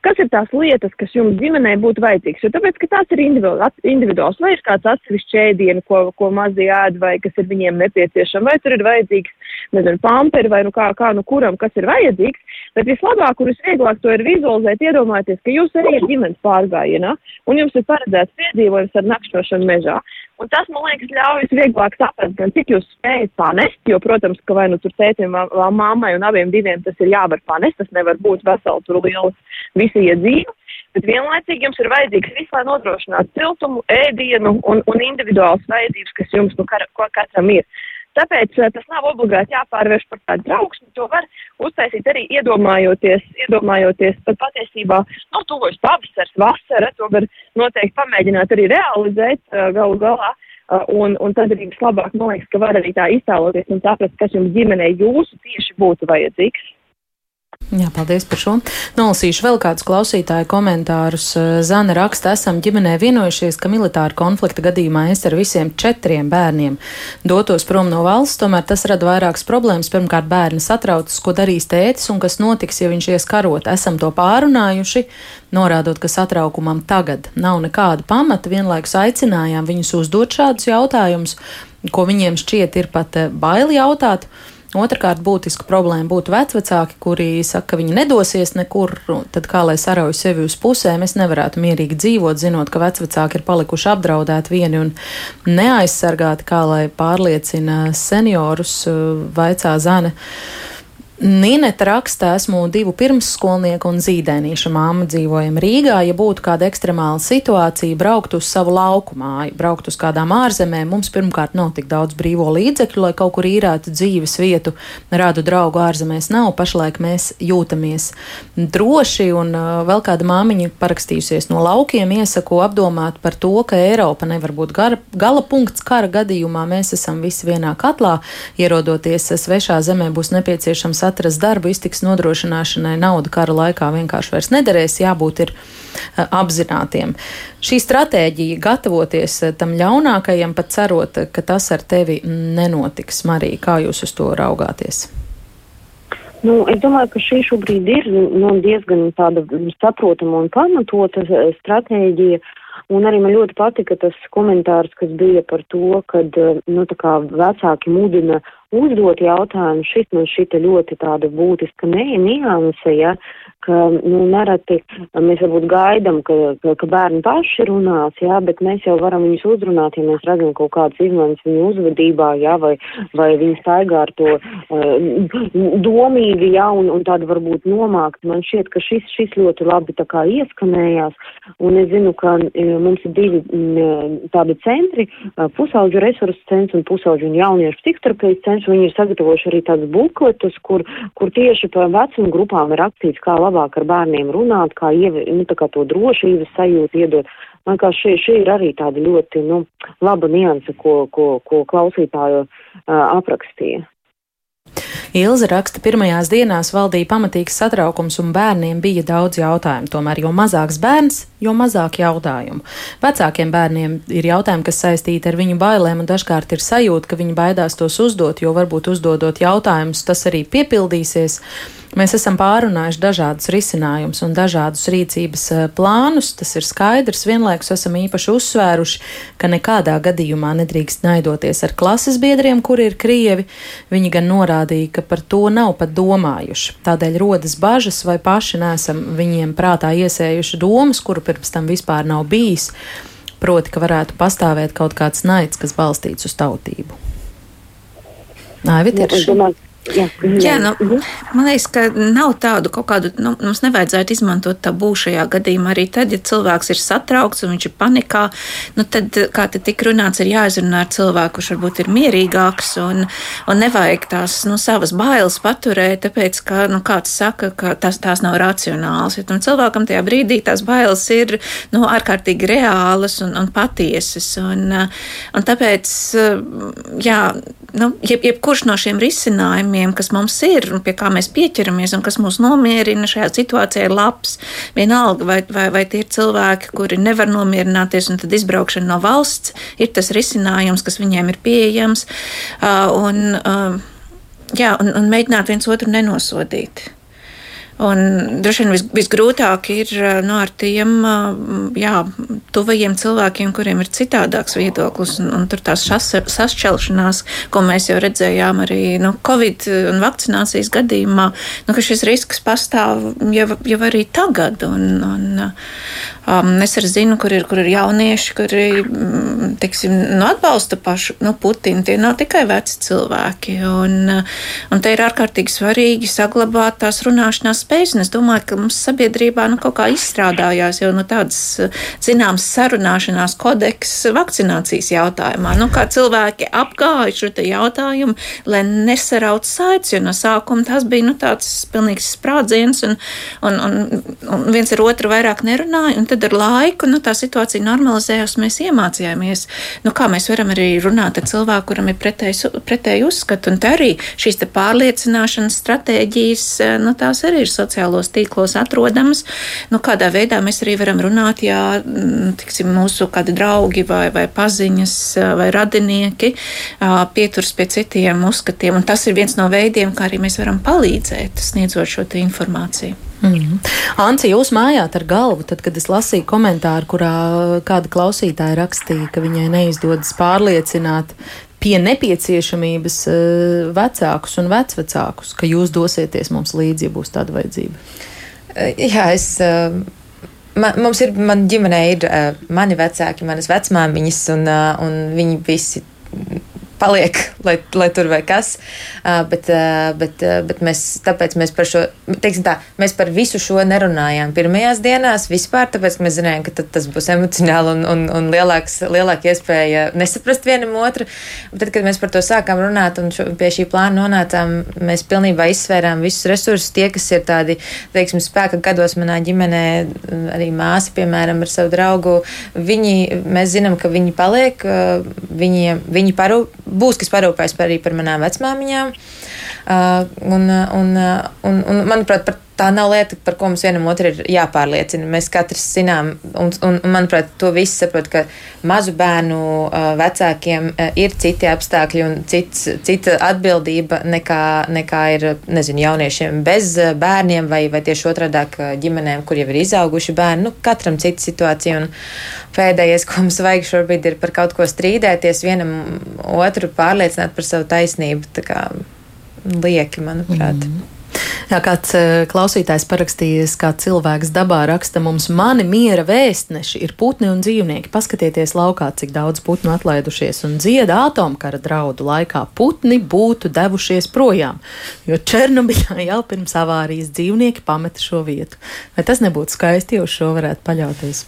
Kas ir tās lietas, kas jums ģimenē būtu vajadzīgas? Jo tāpēc, ka tās ir individuāls, vai ir kāds atsevišķs ēdienu, ko, ko mazi ēd, vai kas ir viņiem nepieciešams, vai tur ir vajadzīgs, nezinu, pamperi, vai nu kā, kā nu kuram, kas ir vajadzīgs. Bet vislabāk un visvieglāk to ir vizualizēt, iedomājieties, ka jūs ejat ģimenes pārgājienā, un jums ir paredzēts piedzīvojums ar nakšņošanu mežā. Un tas, man liekas, ļauj vieglāk saprast, gan cik jūs spējat panest, jo, protams, ka vai nu tur tētim, vai mammai un abiem diviem tas ir jāvar panest, tas nevar būt veseli tur liels visi iedzīvi. Bet vienlaicīgi jums ir vajadzīgs viss, lai nodrošinātu siltumu, ēdienu un, un individuālas vajadzības, kas jums nu, kar, katram ir. Tāpēc tas nav obligāti jāpārvērš par tādu trauksmi. To var uztaisīt arī iedomājoties, iedomājoties pat patiesībā, nu, tuvojas pavasars, vasara, to var noteikti pamēģināt arī realizēt galu galā. Un, un tad arī vislabāk, man liekas, ka var arī tā iztēloties un saprast, kas jums ģimenei jūsu tieši būtu vajadzīgs. Jā, paldies par šo. Nolasīšu vēl kādus klausītāju komentārus. Zana raksta, esam ģimenē vienojušies, ka militāra konflikta gadījumā es ar visiem četriem bērniem dotos prom no valsts, tomēr tas rada vairākas problēmas. Pirmkārt, bērni satraucas, ko darīs tētis un kas notiks, ja viņš ies karot. Esam to pārunājuši, norādot, ka satraukumam tagad nav nekāda pamata. Vienlaikus aicinājām viņus uzdot šādus jautājumus, ko viņiem šķiet ir pat baili jautāt. Otrakārt, būtiska problēma būtu vecvecāki, kuri saka, ka viņi nedosies nekur, tad kā lai sarauj sevi uz pusēm, es nevarētu mierīgi dzīvot, zinot, ka vecvecāki ir palikuši apdraudēti vieni un neaizsargāti, kā lai pārliecina seniorus, vaicā Zane. Nīneta raksta, esmu divu pirmsskolnieku un zīdainīša māma dzīvojam Rīgā. Ja būtu kāda ekstremāla situācija, braukt uz savu lauku māju, braukt uz kādām ārzemēm, mums pirmkārt nav tik daudz brīvo līdzekļu, lai kaut kur īrētu dzīves vietu. Rādu draugu ārzemēs nav, pašlaik mēs jūtamies droši, un vēl kāda māmiņa parakstījusies no laukiem, iesaku apdomāt par to, ka Eiropa nevar būt gara, gala punkts kara gadījumā. Mēs esam visi vienā katlā, ierodoties svešā zemē būs nepieciešams atrast darbu, iztiks nodrošināšanai nauda kara laikā vienkārši vairs nederēs, jābūt ir eh, apzinātiem. Šī stratēģija gatavoties eh, tam ļaunākajam, pat cerot, ka tas ar tevi nenotiks. Marija, kā jūs uz to raugāties? Nu, es domāju, ka šī šobrīd ir nu, diezgan tāda saprotama un pamatota eh, stratēģija. Un arī man ļoti patika tas komentārs, kas bija par to, ka nu, vecāki mudina uzdot jautājumu. Šis man šita ļoti tāda būtiska nianse, ja, ka, nu, nereti mēs varbūt gaidam, ka, ka, ka bērni paši runās, jā, bet mēs jau varam viņus uzrunāt, ja mēs redzam kaut kādas izmaiņas viņu uzvedībā, jā, vai, vai viņi staigā ar to uh, domīgi, jā, un, un tādu varbūt nomākt. Man šķiet, ka šis, šis ļoti labi tā kā ieskanējās, un es zinu, ka uh, mums ir divi uh, tādi centri, uh, pusauģu resursu centrs un pusauģu un jauniešu psihoterapijas centrs, viņi ir sagatavojuši arī tādus bukletus, kur, kur tieši par vecumu grupām ir rakstīts, kā labāk ar bērniem runāt, kā, ievi, nu, kā to drošības sajūtu iedot. Man kā šī, šī ir arī tāda ļoti nu, laba nianse, ko, ko, ko klausītāju uh, aprakstīja. Ilze raksta, pirmajās dienās valdīja pamatīgs satraukums un bērniem bija daudz jautājumu. Tomēr, jo mazāks bērns, jo mazāk jautājumu. Vecākiem bērniem ir jautājumi, kas saistīti ar viņu bailēm, un dažkārt ir sajūta, ka viņi baidās tos uzdot, jo varbūt uzdodot jautājumus, tas arī piepildīsies. Mēs esam pārunājuši dažādus risinājumus un dažādus rīcības eh, plānus. Tas ir skaidrs. Vienlaikus esam īpaši uzsvēruši, ka nekādā gadījumā nedrīkst naidoties ar klases biedriem, kuri ir krievi. Viņi gan norādīja, ka par to nav pat domājuši. Tādēļ rodas bažas, vai paši nesam viņiem prātā iesējuši domas, kuru pirms tam vispār nav bijis. Proti, ka varētu pastāvēt kaut kāds naids, kas balstīts uz tautību. Nā, Vitiešs. Jā, jā nu, man liekas, ka nav tādu kaut kādu, nu, mums nevajadzētu izmantot tabū šajā gadījumā. Arī tad, ja cilvēks ir satraukts un viņš ir panikā, nu, tad, kā te tik runāts, ir jāizrunā ar cilvēku, kurš varbūt ir mierīgāks un, un nevajag tās nu, savas bailes paturēt, tāpēc, ka nu, kāds saka, ka tās, tās nav racionāls. Ja cilvēkam tajā brīdī tās bailes ir nu, ārkārtīgi reālas un, un patiesas. Un, un tāpēc, jā, nu, jeb, jebkurš no šiem risinājumiem, kas mums ir pie kā mēs pieķeramies un kas mūs nomierina šajā situācijā, ir labs. Vienalga, vai, vai, vai tie ir cilvēki, kuri nevar nomierināties, un tad izbraukšana no valsts ir tas risinājums, kas viņiem ir pieejams, un, jā, un, un mēģināt viens otru nenosodīt. Un droši vien vis, visgrūtāk ir nu, ar tiem jā, tuvajiem cilvēkiem, kuriem ir citādāks viedoklis, un, un tur tās sašķelšanās, ko mēs jau redzējām arī nu, Covid un vakcinācijas gadījumā, nu, ka šis risks pastāv jau, jau arī tagad. Un, un, um, es arī zinu, kur ir, kur ir jaunieši, kuri mm, tiksim, nu, atbalsta pašu nu, Putinu. Tie nav tikai veci cilvēki. Un, un te ir ārkārtīgi svarīgi saglabāt tās runāšanās spējas, un es domāju, ka mums sabiedrībā nu, kaut kā izstrādājās jau nu, tādas zināmas sarunāšanās kodeks vakcinācijas jautājumā. Nu, kā cilvēki apgāja šo jautājumu, lai nesarauc saites, jo no sākuma tas bija nu, tāds pilnīgs sprādziens, un, un, un, un viens ar otru vairāk nerunāja, un tad ar laiku nu, tā situācija normalizējās, mēs iemācījāmies, nu, kā mēs varam arī runāt ar cilvēku, kuram ir pretēji uzskati, un te arī šīs te pārliecināšanas stratēģijas, nu, tās arī ir sociālos tīklos atrodamas, nu, kādā veidā mēs arī varam runāt, ja, tiksim, mūsu kādi draugi vai, vai paziņas vai radinieki pieturas pie citiem uzskatiem, un tas ir viens no veidiem, kā arī mēs varam palīdzēt, sniedzot šo informāciju. Mm -hmm. Anci, jūs mājāt ar galvu, tad, kad es lasīju komentāru, kurā kāda klausītāja rakstīja, ka viņai neizdodas pārliecināt pie nepieciešamības uh, vecākus un vecvecākus, ka jūs dosieties mums līdzi, ja būs tāda vajadzība. Jā, es. Uh... Man, mums ir, man ģimenē ir mani vecāki, manas vecmāmiņas, un, un viņi visi paliek, lai, lai tur vai kas. Uh, bet, uh, bet, uh, bet mēs, tāpēc mēs par šo, teiksim tā, mēs par visu šo nerunājām pirmajās dienās vispār, tāpēc, mēs zinājām, ka tas būs emocionāli un, un, un lielāks, lielāka iespēja nesaprast vienam otru. Bet tad, kad mēs par to sākām runāt un šo, pie šī plāna nonācām, mēs pilnībā izsvērām visus resursus, tie, kas ir tādi, teiksim, spēka gados manā ģimenē, arī māsa, piemēram, ar savu draugu, viņi, mēs zinām, ka viņi paliek, viņi, viņi parūp būs, kas parūpēs par arī par manām vecmāmiņām. Uh, un, un, un, un, manuprāt, tā nav lieta, par ko mums vienam otru ir jāpārliecina. Mēs katrs zinām, un, un, manuprāt, to visi saprot, ka mazu bērnu uh, vecākiem uh, ir citi apstākļi un cits, cita atbildība nekā, nekā ir, nezinu, jauniešiem bez uh, bērniem vai, vai tieši otrādāk ģimenēm, kur jau ir izauguši bērni. Nu, katram cita situācija. Un pēdējais, ko mums vajag šobrīd, ir par kaut ko strīdēties, vienam otru pārliecināt par savu taisnību. Lieki, manuprāt. Mm. Jā, kāds eh, klausītājs parakstījis, kā cilvēks dabā raksta mums, mani miera vēstneši ir putni un dzīvnieki. Paskatieties laukā, cik daudz putnu atlaidušies un dzieda atomkara draudu laikā. Putni būtu devušies projām, jo Černobiļā jau pirms avārijas dzīvnieki pameta šo vietu. Vai tas nebūtu skaisti, ja uz šo varētu paļauties?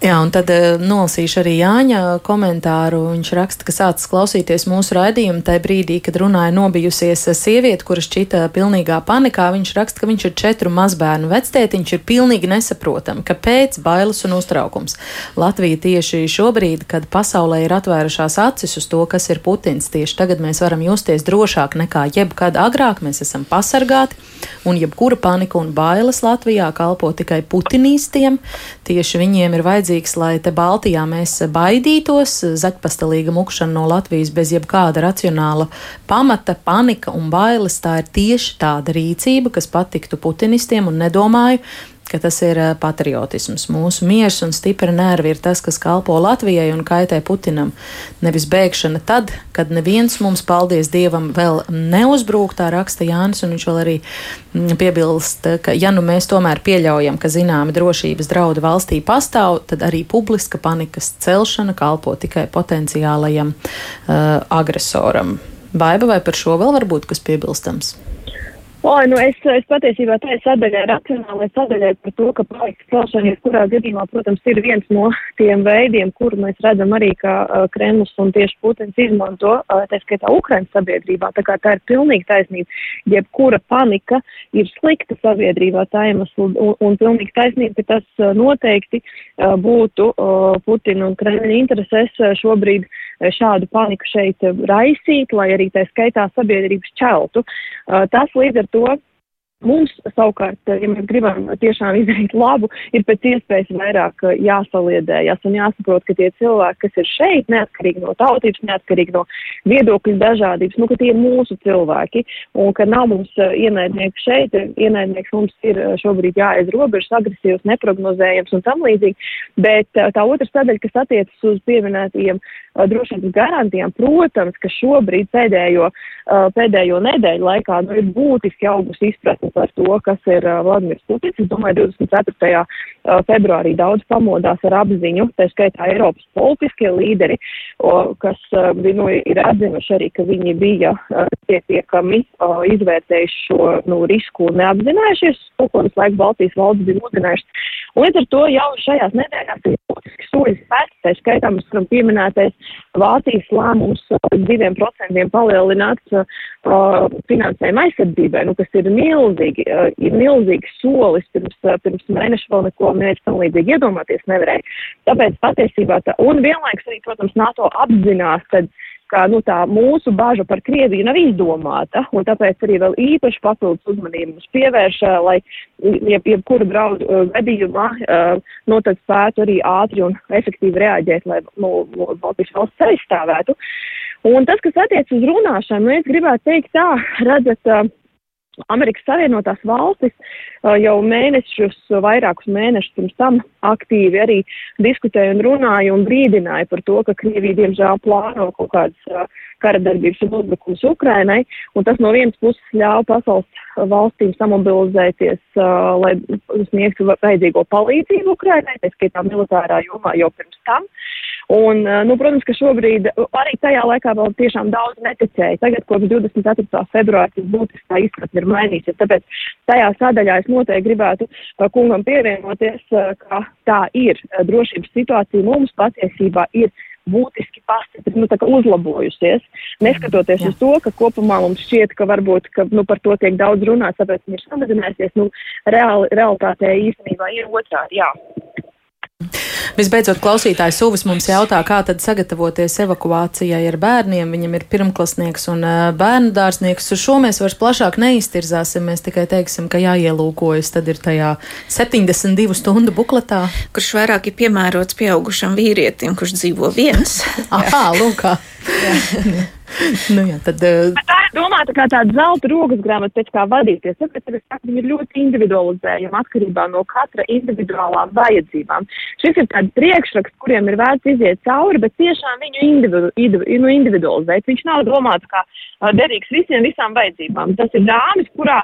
Jā, un tad uh, nolasīšu arī Jāņa komentāru. Viņš raksta, ka sācis klausīties mūsu raidījumu tajā brīdī, kad runāja nobijusies sieviete, kuras šķita pilnīgā panikā. Viņš raksta, ka viņš ir četru mazbērnu vectētiņš, ir pilnīgi nesaprotami, kāpēc bailes un uztraukums. Latvija tieši šobrīd, kad pasaulē ir atvērušās acis uz to, kas ir Putins, tieši tagad mēs varam justies drošāk nekā jebkad agrāk. Mēs esam pasargāti, un jebkura panika un bailes Latvijā kalpo tikai putinīstiem. Tieši viņiem ir vajadzīgs vajadzīgs, lai te Baltijā mēs baidītos, zaķpastelīga mukšana no Latvijas bez jebkāda racionāla pamata, panika un bailes. Tā ir tieši tāda rīcība, kas patiktu putinistiem un nedomāju, ka tas ir patriotisms. Mūsu miers un stipra nervi ir tas, kas kalpo Latvijai un kaitē Putinam. Nevis bēgšana tad, kad neviens mums, paldies Dievam, vēl neuzbrūk, tā raksta Jānis, un viņš vēl arī mm, piebilst, ka ja nu mēs tomēr pieļaujam, ka zināmi drošības draudi valstī pastāv, tad arī publiska panikas celšana kalpo tikai potenciālajam uh, agresoram. Baiba vai par šo vēl var būt kas piebilstams? Oi, nu es, es patiesībā tā ir sadaļai racionālai sadaļai par to, ka projekta celšana, kurā gadījumā, protams, ir viens no tiem veidiem, kuru mēs redzam arī, ka uh, Kremlis un tieši Putins izmanto, uh, tā skaitā Ukrainas sabiedrībā. Tā kā tā ir pilnīgi taisnība. Jebkura panika ir slikta sabiedrībā tā iemesla un, un pilnīgi taisnība, ka tas uh, noteikti uh, būtu uh, Putina un Kremļa interesēs uh, šobrīd uh, šādu paniku šeit raisīt, lai arī tā skaitā sabiedrības čeltu. Uh, tas līdz ar to Mums savukārt, ja mēs gribam tiešām izdarīt labu, ir pēc iespējas vairāk uh, jāsaliedējas un jāsaprot, ka tie cilvēki, kas ir šeit, neatkarīgi no tautības, neatkarīgi no viedokļu dažādības, nu, ka tie ir mūsu cilvēki un ka nav mums uh, ienaidnieki šeit, ienaidnieks mums ir šobrīd jāaiz robežas, agresīvs, neprognozējams un tam līdzīgi, bet tā otra sadaļa, kas attiecas uz pieminētajiem drošības garantijām, protams, ka šobrīd pēdējo, pēdējo nedēļu laikā nu, ir būtiski augusi izpratne par to, kas ir Vladimirs Putins. Es domāju, 24. Uh, februārī daudz pamodās ar apziņu, tā skaitā Eiropas politiskie līderi, kas nu, ir atzinuši arī, ka viņi bija pietiekami izvērtējuši šo nu, risku un neapzinājušies, to, ko visu laiku Baltijas valsts bija mudinājušas. Līdz ar to jau šajās nedēļās ir būtiski soļi spērti, tā skaitā mums varam pieminētais Vācijas lēmums diviem procentiem palielināt uh, finansējumu aizsardzībai, nu, kas ir milzīgi, uh, ir milzīgs solis pirms, uh, pirms mēneša vēl neko neviens tam līdzīgi iedomāties nevarēja. Tāpēc patiesībā tā, un vienlaiks arī, protams, NATO apzinās, kad ka nu, tā mūsu baža par Krieviju nav izdomāta, un tāpēc arī vēl īpaši papildus uzmanību mums pievērš, lai jeb, jebkura draudu gadījumā nu, tad spētu arī ātri un efektīvi reaģēt, lai nu, Baltijas valsts aizstāvētu. Un tas, kas attiec uz runāšanu, nu, es gribētu teikt tā, redzat, Amerikas Savienotās valstis jau mēnešus, vairākus mēnešus pirms tam aktīvi arī diskutēja un runāja un brīdināja par to, ka Krievija diemžēl plāno kaut kādas kara darbības un uzbrukums Ukrainai, un tas no vienas puses ļauj pasaules valstīm samobilizēties, uh, lai sniegtu vajadzīgo palīdzību Ukrainai, tā skaitā militārā jomā jau pirms tam. Un, nu, protams, ka šobrīd arī tajā laikā vēl tiešām daudz neticēja. Tagad, kopš 24. februāra, tas būtiskā izpratne ir mainīsies. Tāpēc tajā sadaļā es noteikti gribētu kungam pievienoties, ka tā ir. Drošības situācija mums patiesībā ir būtiski pastiprināt, nu, uzlabojusies. Neskatoties Jā. uz to, ka kopumā mums šķiet, ka varbūt ka, nu, par to tiek daudz runāts, tāpēc viņi ir samazinājusies. Nu, reāli, realitātē īstenībā ir otrādi. Visbeidzot, klausītājs Uvis mums jautā, kā tad sagatavoties evakuācijai ar bērniem. Viņam ir pirmklasnieks un bērnu dārznieks. Uz šo mēs vairs plašāk neiztirzāsim. Mēs tikai teiksim, ka jāielūkojas tad ir tajā 72 stundu bukletā. Kurš vairāk ir piemērots pieaugušam vīrietim, kurš dzīvo viens. Aha, lūkā. nu, jā, tad, uh... Tā ir domāta kā tāda zelta rokas grāmata, pēc kā vadīties. Tāpēc es saku, viņi ir ļoti individualizējami atkarībā no katra individuālām vajadzībām. Šis ir tāds priekšraksts, kuriem ir vērts iziet cauri, bet tiešām viņu individu, individu, nu, individualizēt. Viņš nav domāts kā derīgs visiem, visām vajadzībām. Tas ir dāmas, kurā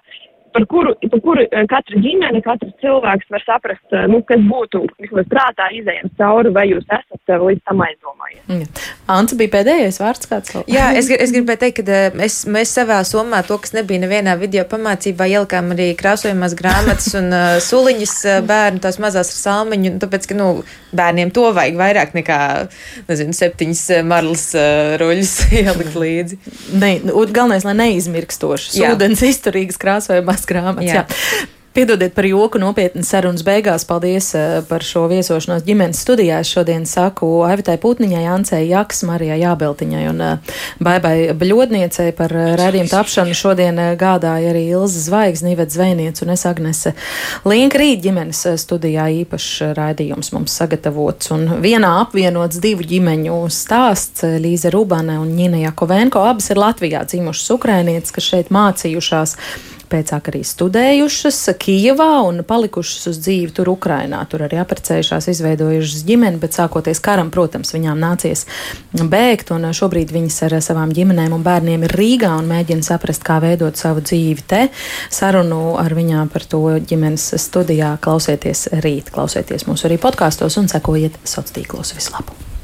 par kuru, par kuru eh, katra ģimene, katrs cilvēks var saprast, eh, nu, kas būtu vismaz prātā izējams cauri, vai jūs esat eh, līdz tam aizdomājies. Anta bija pēdējais vārds kāds. Jā, es, es gribēju teikt, ka es, mēs savā somā to, kas nebija nevienā video pamācībā, ielikām arī krāsojumās grāmatas un uh, suliņas bērnu, tās mazās ar salmiņu, tāpēc, ka, nu, bērniem to vajag vairāk nekā, nezinu, septiņas marlas uh, roļas ielikt līdzi. Ne, galvenais, lai neizmirkstošas, ūdens izturīgas krāsojumās grāmatas. Jā. Jā. Piedodiet par joku nopietnas sarunas beigās. Paldies eh, par šo viesošanos ģimenes studijā. Es šodien saku Aivitai Putniņai, Ancei Jaks, Marijai Jābeltiņai un eh, Baibai Bļodniecei par eh, redzījumu tapšanu. Šodien gādāja arī Ilza Zvaigzne, Ivets Zvejniec un es Agnese Linka rīt ģimenes studijā īpašs raidījums mums sagatavots. Un vienā apvienots divu ģimeņu stāsts Līze Rubane un Ņina Jakovenko. Abas ir Latvijā dzimušas ukrainietes, kas šeit mācījušās pēcāk arī studējušas Kijavā un palikušas uz dzīvi tur Ukrainā. Tur arī apprecējušās, izveidojušas ģimeni, bet sākoties karam, protams, viņām nācies bēgt, un šobrīd viņas ar savām ģimenēm un bērniem ir Rīgā un mēģina saprast, kā veidot savu dzīvi te. Sarunu ar viņām par to ģimenes studijā klausieties rīt, klausieties mūsu arī podkāstos un sekojiet sociālos tīklos. Vislabāk!